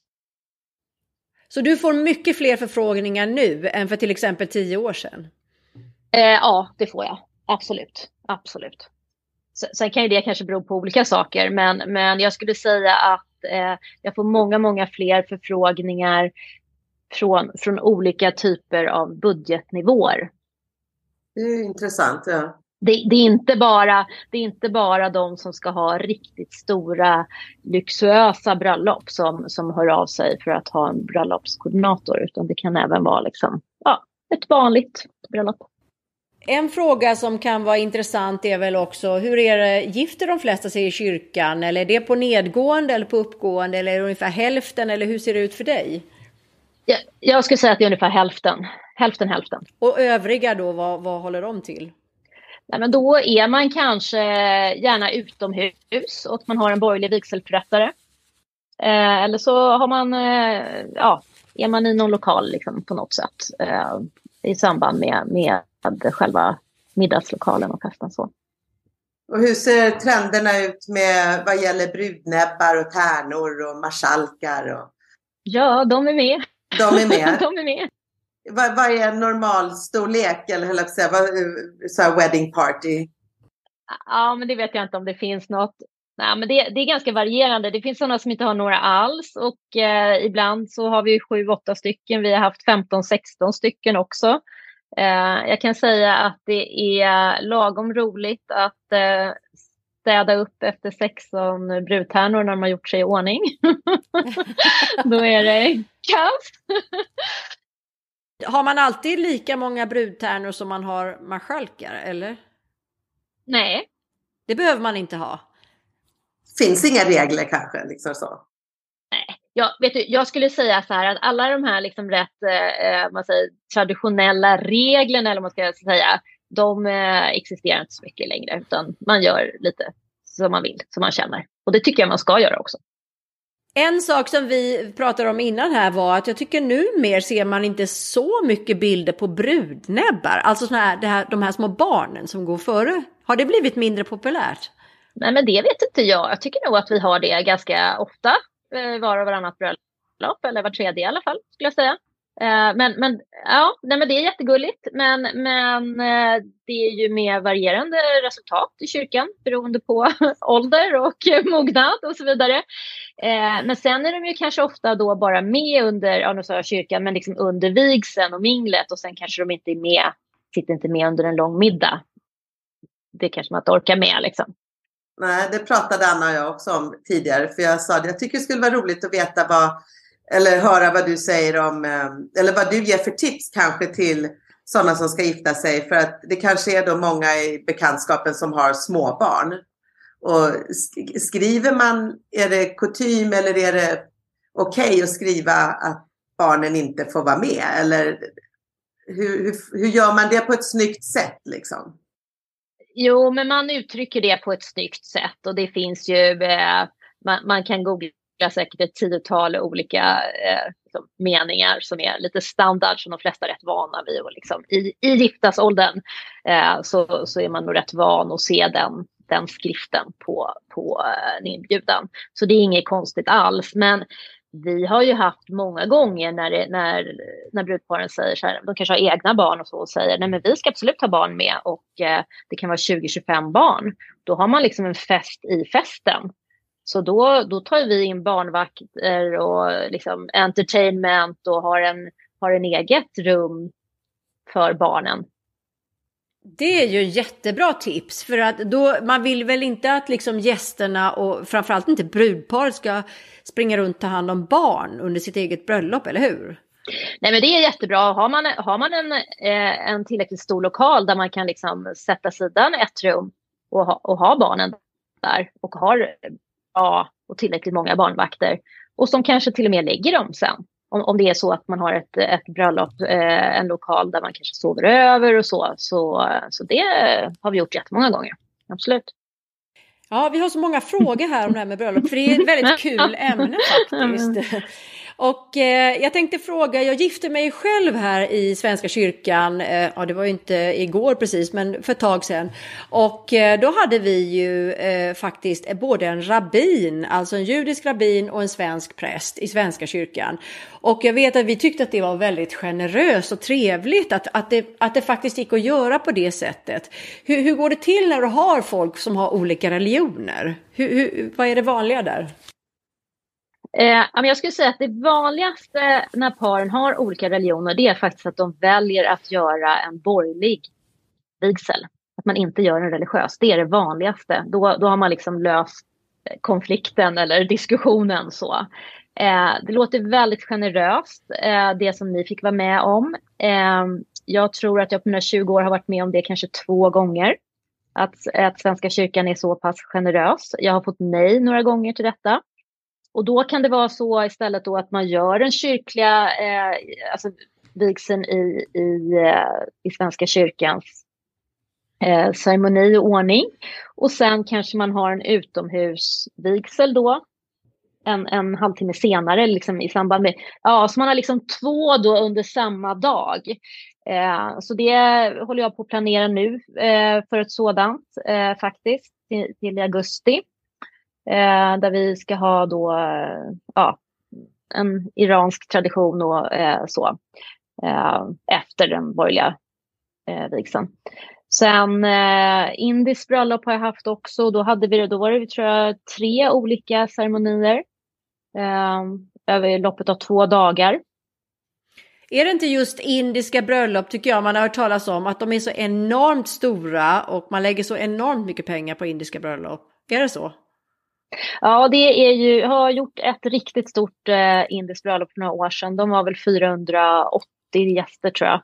Så du får mycket fler förfrågningar nu än för till exempel tio år sedan? Ja, det får jag. Absolut. Absolut. Sen kan ju det kanske bero på olika saker, men, men jag skulle säga att eh, jag får många, många fler förfrågningar från, från olika typer av budgetnivåer. Det är intressant. Ja det, det, är inte bara, det är inte bara de som ska ha riktigt stora luxuösa bröllop som, som hör av sig för att ha en bröllopskoordinator utan det kan även vara liksom, ja, ett vanligt bröllop. En fråga som kan vara intressant är väl också hur är det, gifter de flesta sig i kyrkan eller är det på nedgående eller på uppgående eller är det ungefär hälften eller hur ser det ut för dig? Jag, jag skulle säga att det är ungefär hälften, hälften hälften. Och övriga då, vad, vad håller de till? Nej, men då är man kanske gärna utomhus och man har en borgerlig vigselförrättare. Eh, eller så har man, eh, ja, är man i någon lokal liksom, på något sätt eh, i samband med, med själva middagslokalen och festen. Så. Och hur ser trenderna ut med vad gäller brudnäbbar och tärnor och marskalkar? Och... Ja, de är med. De är med. de är med. Vad, vad är normalstorlek eller höll jag säga, vad, så här wedding party? Ja, men det vet jag inte om det finns något. Nej, men det, det är ganska varierande. Det finns sådana som inte har några alls och eh, ibland så har vi sju, åtta stycken. Vi har haft 15, 16 stycken också. Eh, jag kan säga att det är lagom roligt att eh, städa upp efter 16 brudtärnor när de har gjort sig i ordning. Då är det kaos. har man alltid lika många brudtärnor som man har marskalkar eller? Nej. Det behöver man inte ha. Finns inga regler kanske? Liksom så. Jag, vet du, jag skulle säga så här att alla de här liksom rätt eh, man säger, traditionella reglerna, eller man ska säga, de eh, existerar inte så mycket längre, utan man gör lite som man vill, som man känner. Och det tycker jag man ska göra också. En sak som vi pratade om innan här var att jag tycker nu mer ser man inte så mycket bilder på brudnäbbar, alltså såna här, här, de här små barnen som går före. Har det blivit mindre populärt? Nej, men det vet inte jag. Jag tycker nog att vi har det ganska ofta, eh, Eh, var och varannat bröllop, eller var tredje i alla fall, skulle jag säga. Eh, men, men, ja, nej, men det är jättegulligt, men, men eh, det är ju med varierande resultat i kyrkan beroende på ålder och mognad och så vidare. Men sen är de ju kanske ofta då bara med under, ja nu sa jag kyrkan, men liksom under vigseln och minglet och sen kanske de inte är med, sitter inte med under en lång middag. Det kanske man inte orkar med liksom. Nej, det pratade Anna och jag också om tidigare. För jag sa att jag tycker det skulle vara roligt att veta vad, eller höra vad du säger om, eh, eller vad du ger för tips kanske till sådana som ska gifta sig. För att det kanske är då många i bekantskapen som har småbarn. Och skriver man, är det kutym eller är det okej okay att skriva att barnen inte får vara med? Eller hur, hur, hur gör man det på ett snyggt sätt liksom? Jo, men man uttrycker det på ett snyggt sätt och det finns ju, eh, man, man, kan googla säkert ett tiotal olika eh, liksom, meningar som är lite standard som de flesta är rätt vana vid. Och liksom, I i giftasåldern eh, så, så är man nog rätt van att se den, den skriften på, på eh, en inbjudan. Så det är inget konstigt alls. Men vi har ju haft många gånger när, det, när, när brudparen säger så här, de kanske har egna barn och så och säger nej men vi ska absolut ha barn med och eh, det kan vara 20-25 barn. Då har man liksom en fest i festen. Så då, då tar vi in barnvakter och liksom entertainment och har en, har en eget rum för barnen det är ju jättebra tips för att då man vill väl inte att liksom gästerna och framförallt inte brudparet ska springa runt och ta hand om barn under sitt eget bröllop, eller hur? Nej men det är jättebra. Har man, har man en, eh, en tillräckligt stor lokal där man kan liksom sätta sidan ett rum och ha, och ha barnen där och har ja, och tillräckligt många barnvakter och som kanske till och med lägger dem sen om, om det är så att man har ett, ett bröllop, eh, en lokal där man kanske sover över och så, så. Så det har vi gjort jättemånga gånger. Absolut. Ja, vi har så många frågor här om det här med bröllop, för det är ett väldigt kul ämne faktiskt. Och eh, jag tänkte fråga, jag gifte mig själv här i Svenska kyrkan, eh, ja det var ju inte igår precis, men för ett tag sedan. Och eh, då hade vi ju eh, faktiskt både en rabbin, alltså en judisk rabbin och en svensk präst i Svenska kyrkan. Och jag vet att vi tyckte att det var väldigt generöst och trevligt att, att, det, att det faktiskt gick att göra på det sättet. Hur, hur går det till när du har folk som har olika religioner? Hur, hur, vad är det vanliga där? Eh, jag skulle säga att det vanligaste när paren har olika religioner det är faktiskt att de väljer att göra en borgerlig vigsel. Att man inte gör en religiös. Det är det vanligaste. Då, då har man liksom löst konflikten eller diskussionen så. Eh, det låter väldigt generöst, eh, det som ni fick vara med om. Eh, jag tror att jag på mina 20 år har varit med om det kanske två gånger. Att, att Svenska kyrkan är så pass generös. Jag har fått nej några gånger till detta. Och då kan det vara så istället då att man gör den kyrkliga eh, alltså vigseln i, i, eh, i Svenska kyrkans eh, ceremoni och ordning. Och sen kanske man har en utomhusvigsel då en, en halvtimme senare liksom i samband med, ja så man har liksom två då under samma dag. Eh, så det håller jag på att planera nu eh, för ett sådant eh, faktiskt till, till augusti. Eh, där vi ska ha då eh, ja, en iransk tradition och eh, så eh, efter den borgerliga vigseln. Sen eh, indiskt bröllop har jag haft också. Då, hade vi, då var det tror jag, tre olika ceremonier eh, över loppet av två dagar. Är det inte just indiska bröllop tycker jag man har hört talas om att de är så enormt stora och man lägger så enormt mycket pengar på indiska bröllop? Är det så? Ja, det är ju, har gjort ett riktigt stort eh, indiskt bröllop för några år sedan. De var väl 480 gäster tror jag.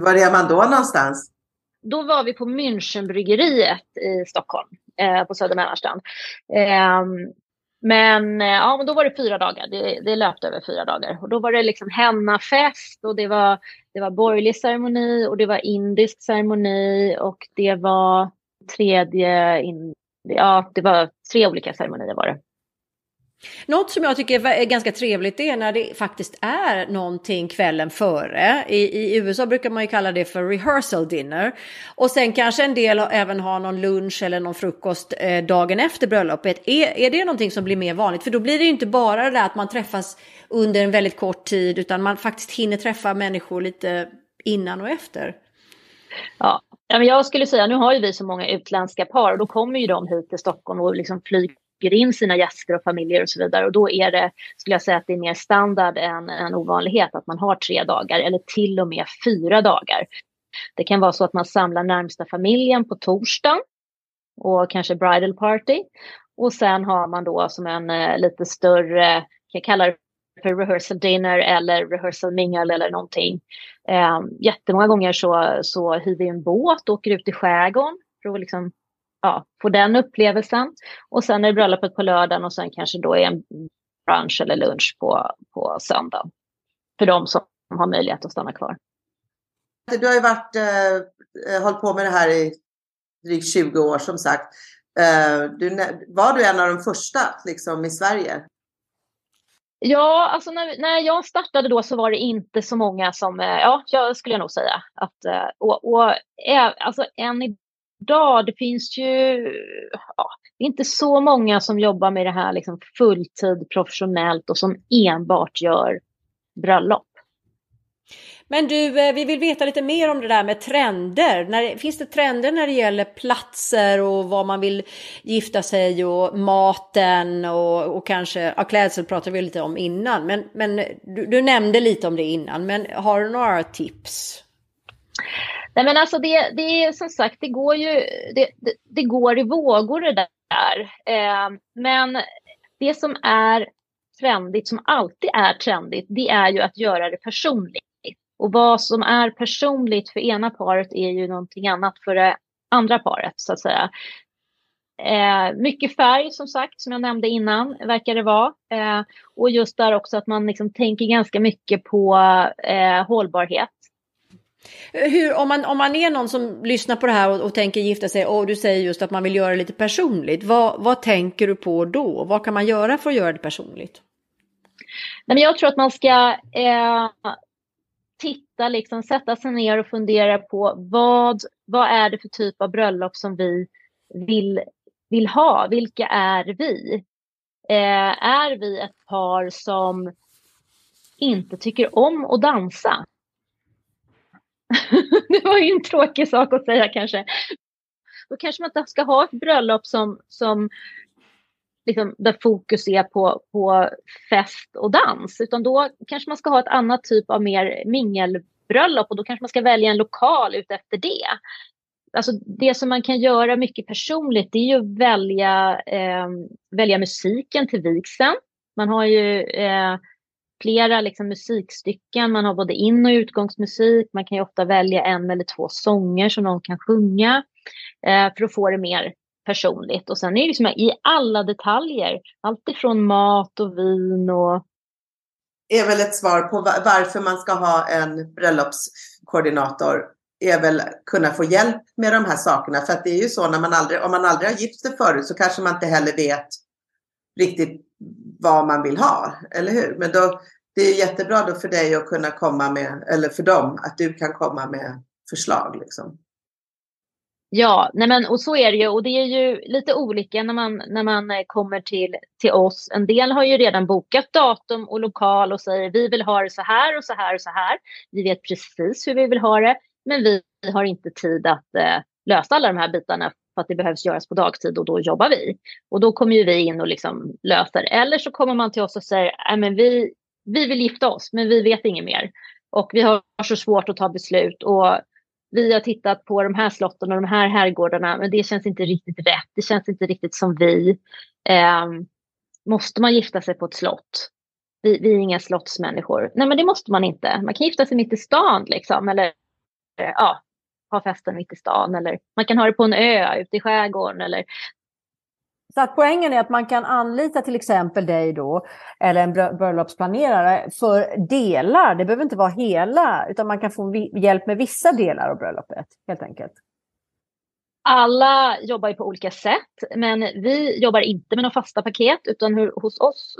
Var är man då någonstans? då var vi på Münchenbryggeriet i Stockholm, eh, på Söder Mälarstrand. Eh, men, ja, men då var det fyra dagar, det, det löpte över fyra dagar. Och då var det liksom hennafest och det var, det var borgerlig ceremoni och det var indisk ceremoni och det var tredje, in, ja det var tre olika ceremonier var det. Något som jag tycker är ganska trevligt är när det faktiskt är någonting kvällen före. I, I, USA brukar man ju kalla det för rehearsal dinner. Och sen kanske en del även har någon lunch eller någon frukost eh, dagen efter bröllopet. Är, är det någonting som blir mer vanligt? För då blir det ju inte bara det där att man träffas under en väldigt kort tid utan man faktiskt hinner träffa människor lite innan och efter. Ja, jag skulle säga, nu har ju vi så många utländska par och då kommer ju de hit till Stockholm och liksom flyger in sina gäster och familjer och så vidare. Och då är det, skulle jag säga att det är mer standard än en ovanlighet att man har tre dagar eller till och med fyra dagar. Det kan vara så att man samlar närmsta familjen på torsdagen och kanske bridal party. Och sen har man då som en eh, lite större, kan jag kalla det för rehearsal dinner eller rehearsal mingle eller någonting. Eh, jättemånga gånger så, så hyr vi en båt och åker ut i skärgården för att liksom ja, få den upplevelsen. Och sen är det bröllopet på lördagen och sen kanske då är en brunch eller lunch på, på söndagen. För de som har möjlighet att stanna kvar. Du har ju varit, eh, eh hållit på med det här i drygt 20 år som sagt. Eh, du, var du en av de första liksom, i Sverige? Ja, alltså när, när jag startade då så var det inte så många som, eh, ja, jag skulle nog säga att, eh, och, och alltså än idag, det finns ju ja, det är inte så många som jobbar med det här liksom fulltid professionellt och som enbart gör bröllop. Men du, eh, vi vill veta lite mer om det där med trender. När, finns det trender när det gäller platser och vad man vill gifta sig och maten och, och kanske, ja, klädsel pratade vi lite om innan. Men, men du, du nämnde lite om det innan, men har du några tips? Nej men alltså det, det är som sagt, det går ju, det, det, det går i vågor det där. Eh, men det som är trendigt, som alltid är trendigt, det är ju att göra det personligt. Och vad som är personligt för ena paret är ju någonting annat för det andra paret så att säga. Eh, mycket färg som sagt, som jag nämnde innan, verkar det vara. Eh, och just där också att man liksom tänker ganska mycket på eh, hållbarhet. Hur, om, man, om man är någon som lyssnar på det här och, och tänker gifta sig och du säger just att man vill göra det lite personligt. Vad, vad tänker du på då? Vad kan man göra för att göra det personligt? Nej, men jag tror att man ska eh, titta, liksom, sätta sig ner och fundera på vad, vad är det för typ av bröllop som vi vill, vill ha? Vilka är vi? Eh, är vi ett par som inte tycker om att dansa? det var ju en tråkig sak att säga kanske. Då kanske man inte ska ha ett bröllop som, som liksom, där fokus är på, på fest och dans. Utan då kanske man ska ha ett annat typ av mer mingelbröllop och då kanske man ska välja en lokal utefter det. Alltså det som man kan göra mycket personligt det är ju att välja, eh, välja musiken till vigseln. Man har ju eh, flera liksom, musikstycken. Man har både in och utgångsmusik. Man kan ju ofta välja en eller två sånger som någon kan sjunga eh, för att få det mer personligt. Och sen är det liksom i alla detaljer, allt ifrån mat och vin och... är väl ett svar på varför man ska ha en bröllopskoordinator är väl kunna få hjälp med de här sakerna. För att det är ju så när man aldrig, om man aldrig har gift sig förut så kanske man inte heller vet riktigt vad man vill ha, eller hur? Men då, det är jättebra då för dig att kunna komma med, eller för dem, att du kan komma med förslag. Liksom. Ja, nej men, och så är det ju. Och det är ju lite olika när man, när man eh, kommer till, till oss. En del har ju redan bokat datum och lokal och säger vi vill ha det så här och så här och så här. Vi vet precis hur vi vill ha det, men vi har inte tid att eh, lösa alla de här bitarna för att det behövs göras på dagtid och då jobbar vi. Och då kommer ju vi in och liksom löser. Eller så kommer man till oss och säger men vi, vi vill gifta oss, men vi vet inget mer. Och vi har så svårt att ta beslut. Och vi har tittat på de här slotten och de här herrgårdarna, men det känns inte riktigt rätt. Det känns inte riktigt som vi. Eh, måste man gifta sig på ett slott? Vi, vi, är inga slottsmänniskor. Nej, men det måste man inte. Man kan gifta sig mitt i stan liksom, eller eh, ja, ha festen mitt i stan, eller man kan ha det på en ö ute i skärgården, eller så att poängen är att man kan anlita till exempel dig då, eller en bröllopsplanerare, för delar. Det behöver inte vara hela, utan man kan få hjälp med vissa delar av bröllopet, helt enkelt. Alla jobbar ju på olika sätt, men vi jobbar inte med några fasta paket, utan hur, hos oss,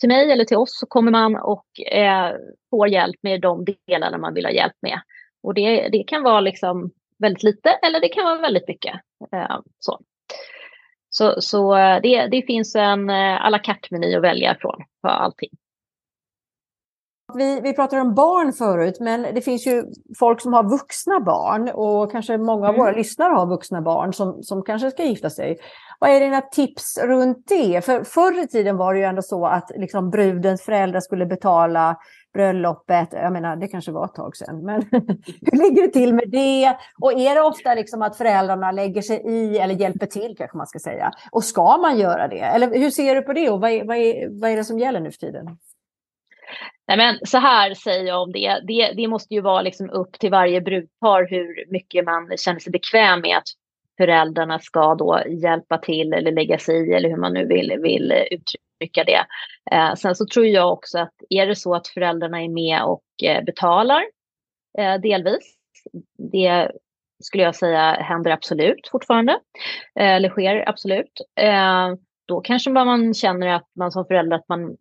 till mig eller till oss, så kommer man och eh, får hjälp med de delarna man vill ha hjälp med. Och det, det kan vara liksom väldigt lite eller det kan vara väldigt mycket. Eh, så. Så, så eh, det, det finns en eh, à la carte-meny att välja från på allting. Vi, vi pratade om barn förut, men det finns ju folk som har vuxna barn och kanske många av mm. våra lyssnare har vuxna barn som, som kanske ska gifta sig. Vad är dina tips runt det? För förr i tiden var det ju ändå så att liksom brudens föräldrar skulle betala bröllopet. Jag menar, det kanske var ett tag sedan, men hur ligger det till med det? Och är det ofta liksom att föräldrarna lägger sig i eller hjälper till kanske man ska säga? Och ska man göra det? Eller hur ser du på det och vad är, vad är, vad är det som gäller nu för tiden? Nej, men så här säger jag om det. det. Det måste ju vara liksom upp till varje brudpar hur mycket man känner sig bekväm med att föräldrarna ska då hjälpa till eller lägga sig i eller hur man nu vill, vill uttrycka det. Eh, sen så tror jag också att är det så att föräldrarna är med och eh, betalar eh, delvis, det skulle jag säga händer absolut fortfarande, eh, eller sker absolut. Eh, då kanske man känner att man som förälder att man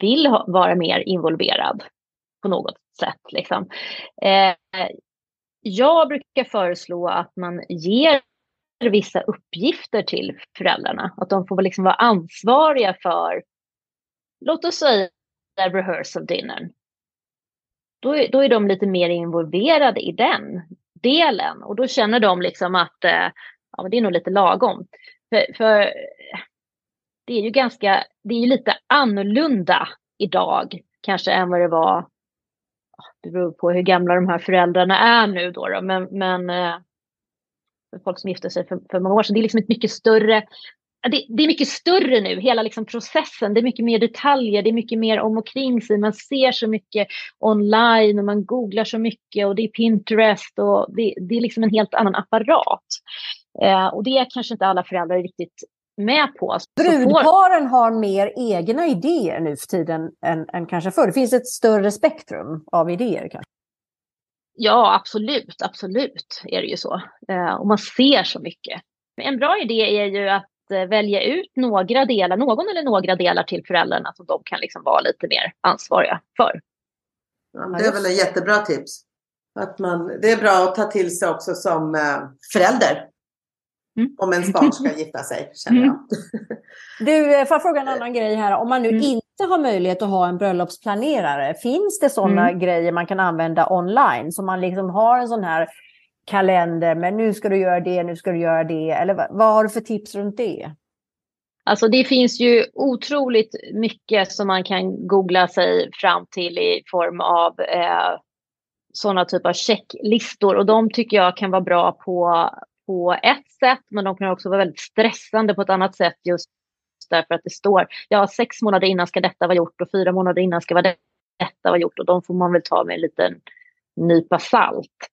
vill ha, vara mer involverad på något sätt. Liksom. Eh, jag brukar föreslå att man ger vissa uppgifter till föräldrarna. Att de får liksom vara ansvariga för, låt oss säga rehearsal dinner. Då är, då är de lite mer involverade i den delen och då känner de liksom att eh, ja, men det är nog lite lagom. För, för det är ju ganska, det är ju lite annorlunda idag kanske än vad det var. Det beror på hur gamla de här föräldrarna är nu då, då men, men eh, folk som gifte sig för, för många år sedan. Det är liksom ett mycket större det, det, är mycket större nu, hela liksom processen. Det är mycket mer detaljer, det är mycket mer om och kring sig. Man ser så mycket online och man googlar så mycket och det är Pinterest och det, det är liksom en helt annan apparat. Eh, och det är kanske inte alla föräldrar är riktigt med på. Brudparen har mer egna idéer nu för tiden än, än kanske förr. Det finns ett större spektrum av idéer kanske. Ja, absolut, absolut är det ju så. Eh, och man ser så mycket. En bra idé är ju att eh, välja ut några delar, någon eller några delar till föräldrarna som de kan liksom vara lite mer ansvariga för. Ja, det är väl ett jättebra tips. Att man, det är bra att ta till sig också som eh, förälder. Mm. Om ens barn ska gifta sig, känner jag. Mm. Du, får jag fråga en annan grej här? Om man nu mm. Inte har möjlighet att ha en bröllopsplanerare, finns det sådana mm. grejer man kan använda online? Så man liksom har en sån här kalender, men nu ska du göra det, nu ska du göra det. Eller vad, vad har du för tips runt det? Alltså det finns ju otroligt mycket som man kan googla sig fram till i form av eh, sådana typer av checklistor och de tycker jag kan vara bra på på ett sätt, men de kan också vara väldigt stressande på ett annat sätt just därför att det står ja, sex månader innan ska detta vara gjort och fyra månader innan ska detta vara gjort och de får man väl ta med en liten nypa salt.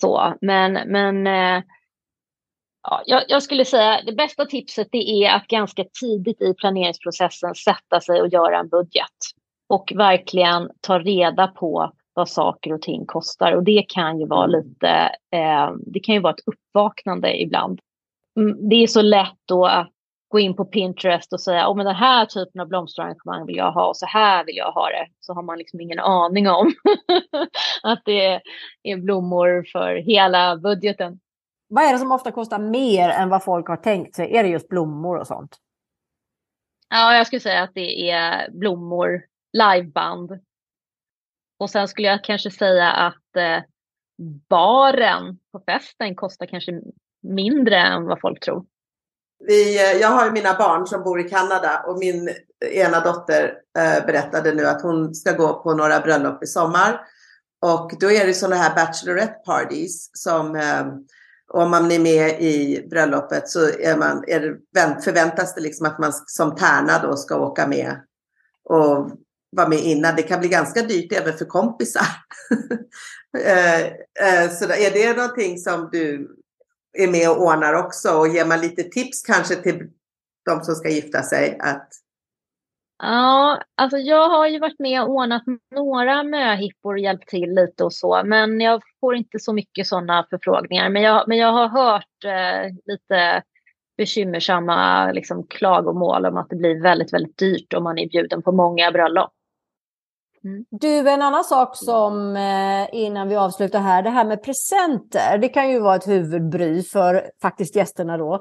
Så, men, men eh, ja, jag, jag, skulle säga det bästa tipset det är att ganska tidigt i planeringsprocessen sätta sig och göra en budget och verkligen ta reda på vad saker och ting kostar. Och det kan ju vara mm. lite, eh, det kan ju vara ett uppvaknande ibland. Mm, det är så lätt då att gå in på Pinterest och säga oh, men den här typen av blomsterarrangemang vill jag ha och så här vill jag ha det. Så har man liksom ingen aning om att det är blommor för hela budgeten. Vad är det som ofta kostar mer än vad folk har tänkt sig? Är det just blommor och sånt? Ja, jag skulle säga att det är blommor, liveband. Och sen skulle jag kanske säga att eh, baren på festen kostar kanske mindre än vad folk tror. Vi, eh, jag har mina barn som bor i Kanada och min ena dotter eh, berättade nu att hon ska gå på några bröllop i sommar. Och då är det sådana här bachelorette parties som eh, om man är med i bröllopet så är man, är det, förväntas det liksom att man som tärna då ska åka med och vara med innan. Det kan bli ganska dyrt även för kompisar. Eh, eh, så är det någonting som du är med och ordnar också och ger man lite tips kanske till de som ska gifta sig? Att... Ja, alltså jag har ju varit med och ordnat några möhippor och hjälpt till lite och så, men jag får inte så mycket sådana förfrågningar. Men jag, men jag har hört eh, lite bekymmersamma liksom, klagomål om att det blir väldigt, väldigt dyrt om man är bjuden på många bröllop. Mm. Du, en annan sak som eh, innan vi avslutar här, det här med presenter. Det kan ju vara ett huvudbry för faktiskt gästerna då.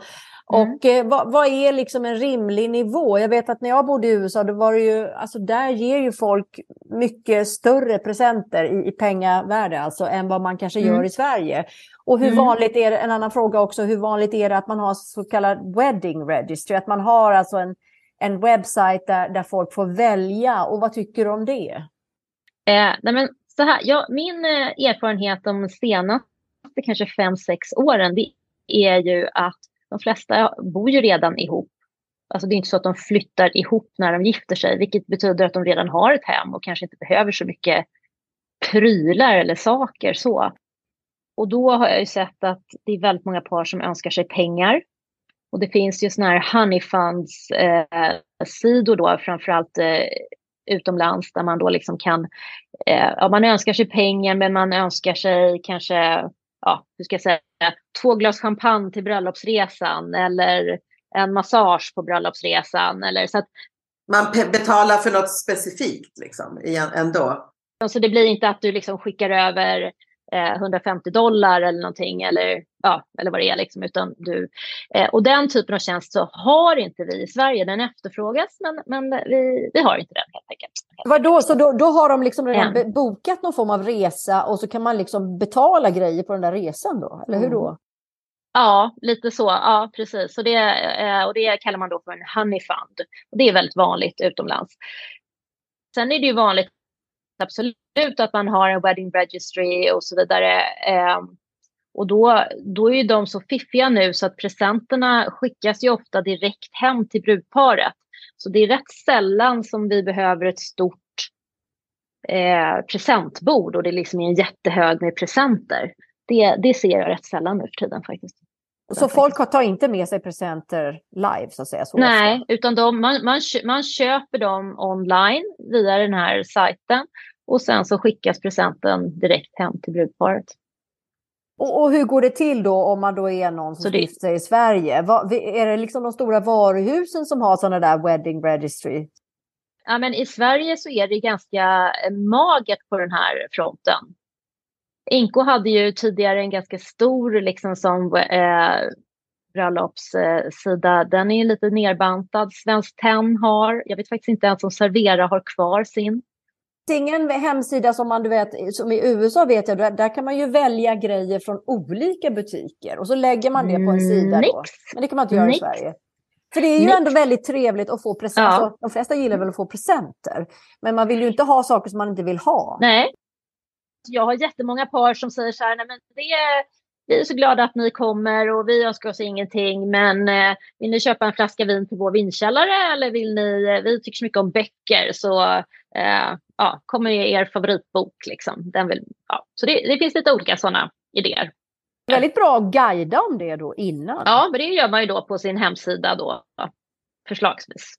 Mm. Och eh, vad, vad, är liksom en rimlig nivå? Jag vet att när jag bodde i USA, då var det ju, alltså där ger ju folk mycket större presenter i, i pengavärde alltså än vad man kanske mm. gör i Sverige. Och hur mm. vanligt är det, en annan fråga också, hur vanligt är det att man har så kallad wedding registry? Att man har alltså en, en webbsajt där, där folk får välja och vad tycker du om det? Eh, nej men så här, ja, min eh, erfarenhet de senaste kanske fem sex åren det är ju att de flesta bor ju redan ihop. Alltså det är inte så att de flyttar ihop när de gifter sig, vilket betyder att de redan har ett hem och kanske inte behöver så mycket prylar eller saker så. Och då har jag ju sett att det är väldigt många par som önskar sig pengar. Och det finns ju sådana här honey funds eh, sidor då, framförallt eh, utomlands där man då liksom kan, eh, ja, man önskar sig pengar men man önskar sig kanske, ja, hur ska jag säga, två glas champagne till bröllopsresan eller en massage på bröllopsresan. Eller, så att, man betalar för något specifikt liksom, ändå? Så det blir inte att du liksom skickar över 150 eh, dollar eller någonting eller, ja, eller vad det är. Liksom, utan du, eh, och den typen av tjänst så har inte vi i Sverige. Den efterfrågas men, men vi, vi har inte den helt enkelt. Vadå, så då, då har de liksom redan ja. bokat någon form av resa och så kan man liksom betala grejer på den där resan då? Eller hur då? Mm. Ja, lite så. Ja, precis. Så det, eh, och det kallar man då för en honey fund. Och det är väldigt vanligt utomlands. Sen är det ju vanligt absolut att man har en wedding registry och så vidare. Ehm, och då, då är de så fiffiga nu så att presenterna skickas ju ofta direkt hem till brudparet. Så det är rätt sällan som vi behöver ett stort eh, presentbord och det liksom är en jättehög med presenter. Det, det ser jag rätt sällan nu för tiden faktiskt. Så folk tar inte med sig presenter live så att säga? Så Nej, utan de, man, man, man köper dem online via den här sajten och sen så skickas presenten direkt hem till brudparet. Och, och, hur går det till då om man då är någon som gifter sig i Sverige? Var, är det liksom de stora varuhusen som har sådana där wedding registry? Ja, men I Sverige så är det ganska magert på den här fronten. Inko hade ju tidigare en ganska stor liksom som eh, bröllopssida. Den är lite nerbantad. Svenskt Tenn har, jag vet faktiskt inte ens om Servera har kvar sin ingen hemsida som man du vet, som i USA vet jag, där, där kan man ju välja grejer från olika butiker och så lägger man det på en sida. Nix. Då. Men det kan man inte göra Nix. i Sverige. För det är ju Nix. ändå väldigt trevligt att få presenter. Ja. Alltså, de flesta gillar väl att få presenter. Men man vill ju inte ha saker som man inte vill ha. Nej. Jag har jättemånga par som säger så här, nej men det är, vi är så glada att ni kommer och vi önskar oss ingenting men eh, vill ni köpa en flaska vin till vår vinkällare eller vill ni, eh, vi tycker så mycket om böcker så eh, ja, kommer er favoritbok. Liksom. Den vill, ja. Så det, det finns lite olika sådana idéer. Väldigt bra att guida om det då innan. Ja, men det gör man ju då på sin hemsida då, förslagsvis.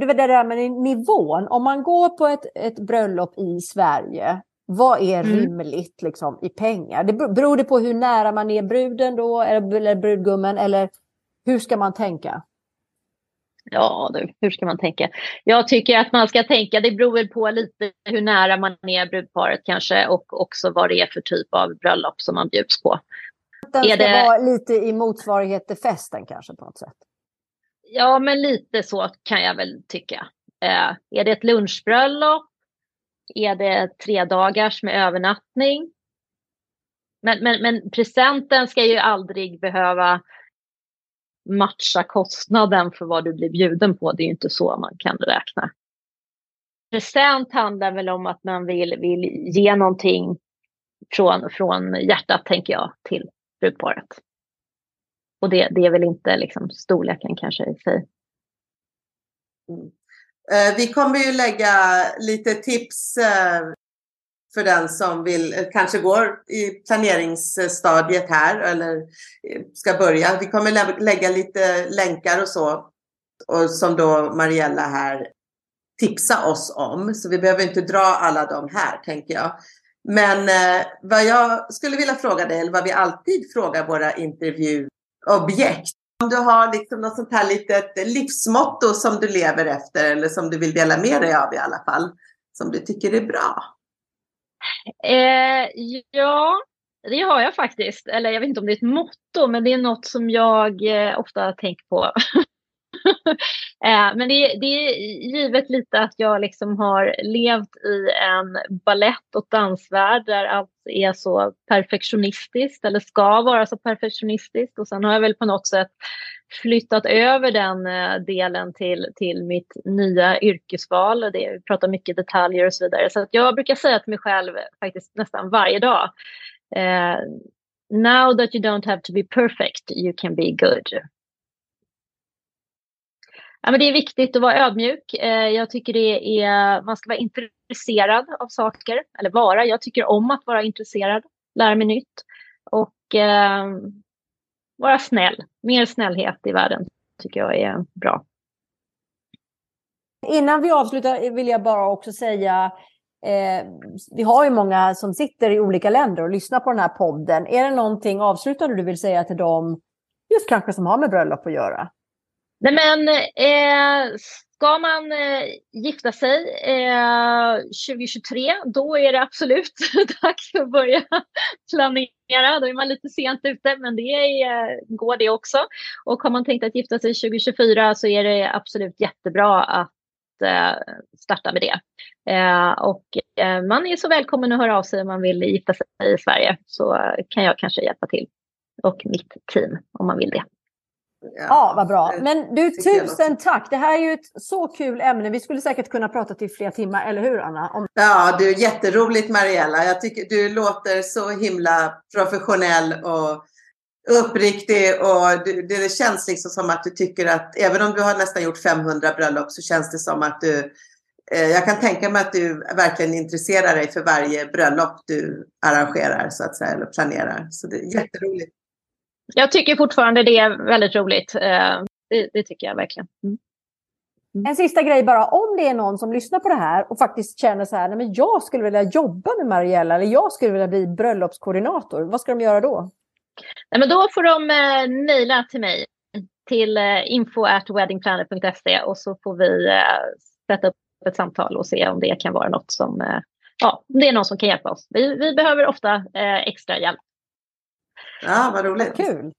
Det var det där med nivån. Om man går på ett, ett bröllop i Sverige, vad är mm. rimligt liksom, i pengar? Det beror det på hur nära man är bruden då, eller, eller brudgummen, eller hur ska man tänka? Ja, du, hur ska man tänka? Jag tycker att man ska tänka, det beror väl på lite hur nära man är brudparet kanske och också vad det är för typ av bröllop som man bjuds på. Den ska det... vara lite i motsvarighet till festen kanske på något sätt? Ja, men lite så kan jag väl tycka. Eh, är det ett lunchbröllop? Är det tre dagars med övernattning? Men, men, men presenten ska ju aldrig behöva matcha kostnaden för vad du blir bjuden på. Det är ju inte så man kan räkna. Present handlar väl om att man vill, vill ge någonting från, från hjärtat, tänker jag, till brudparet. Och det, det är väl inte liksom storleken kanske i sig. Mm. Eh, vi kommer ju lägga lite tips eh, för den som vill, eh, kanske går i planeringsstadiet här eller eh, ska börja. Vi kommer lägga lite länkar och så och som då Mariella här tipsa oss om. Så vi behöver inte dra alla de här tänker jag. Men eh, vad jag skulle vilja fråga dig, eller vad vi alltid frågar våra intervjuobjekt. Om du har liksom något sånt här litet livsmotto som du lever efter eller som du vill dela med dig av i alla fall. Som du tycker är bra. Eh, ja, det har jag faktiskt. Eller jag vet inte om det är ett motto, men det är något som jag eh, ofta tänker på. Eh, men det, det, är givet lite att jag liksom har levt i en ballett och dansvärld där allt är så perfektionistiskt eller ska vara så perfektionistiskt. Och sen har jag väl på något sätt flyttat över den eh, delen till, till mitt nya yrkesval. Det, vi pratar mycket detaljer och så vidare. Så jag brukar säga till mig själv faktiskt nästan varje dag. Eh, now that you don't have to be perfect, you can be good. Ja, men det är viktigt att vara ödmjuk. Eh, jag tycker det är, man ska vara intresserad av saker, eller vara. Jag tycker om att vara intresserad, lära mig nytt och eh, vara snäll. Mer snällhet i världen tycker jag är bra. Innan vi avslutar vill jag bara också säga Eh, vi har ju många som sitter i olika länder och lyssnar på den här podden. Är det någonting avslutande du vill säga till dem, just kanske som har med bröllop att göra? Nej men, eh, ska man eh, gifta sig eh, 2023, då är det absolut dags att börja planera. Då är man lite sent ute, men det är, eh, går det också. Och har man tänkt att gifta sig 2024 så är det absolut jättebra att eh, starta med det. Eh, och eh, man är så välkommen att höra av sig om man vill gifta sig i Sverige, så kan jag kanske hjälpa till. Och mitt team om man vill det. Ja, ja, vad bra. Men du, tusen tack. Det här är ju ett så kul ämne. Vi skulle säkert kunna prata till flera timmar, eller hur Anna? Om... Ja, du, jätteroligt Mariella. Jag tycker du låter så himla professionell och uppriktig och det, det känns liksom som att du tycker att även om du har nästan gjort 500 bröllop så känns det som att du eh, jag kan tänka mig att du verkligen intresserar dig för varje bröllop du arrangerar så att säga, eller planerar. Så det är jätteroligt. Jag tycker fortfarande det är väldigt roligt. Eh, det, det tycker jag verkligen. Mm. Mm. En sista grej bara, om det är någon som lyssnar på det här och faktiskt känner så här, nej men jag skulle vilja jobba med Mariella eller jag skulle vilja bli bröllopskoordinator, vad ska de göra då? Nej, men då får de eh, mejla till mig till eh, info at weddingplaner.se och så får vi eh, sätta upp ett samtal och se om det kan vara något som, eh, ja, det är någon som kan hjälpa oss. Vi, vi behöver ofta eh, extra hjälp. Ja, vad roligt. Kul.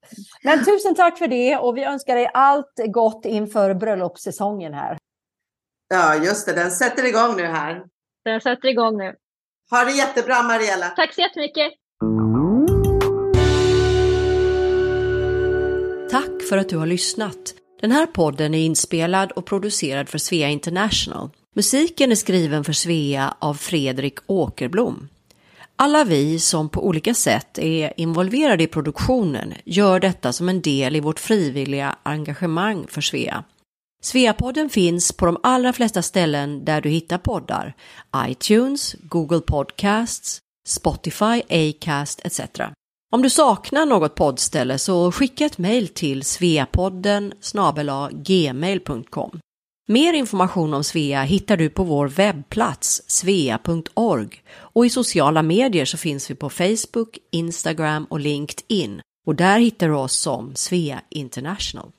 Men tusen tack för det och vi önskar dig allt gott inför bröllopssäsongen här. Ja, just det. Den sätter igång nu här. Den sätter igång nu. Ha det jättebra, Mariella. Tack så jättemycket. Tack för att du har lyssnat. Den här podden är inspelad och producerad för Svea International. Musiken är skriven för Svea av Fredrik Åkerblom. Alla vi som på olika sätt är involverade i produktionen gör detta som en del i vårt frivilliga engagemang för Svea. Sveapodden finns på de allra flesta ställen där du hittar poddar. iTunes, Google Podcasts, Spotify, Acast etc. Om du saknar något poddställe så skicka ett mejl till sveapodden gmail.com. Mer information om Svea hittar du på vår webbplats svea.org och i sociala medier så finns vi på Facebook, Instagram och LinkedIn och där hittar du oss som Svea International.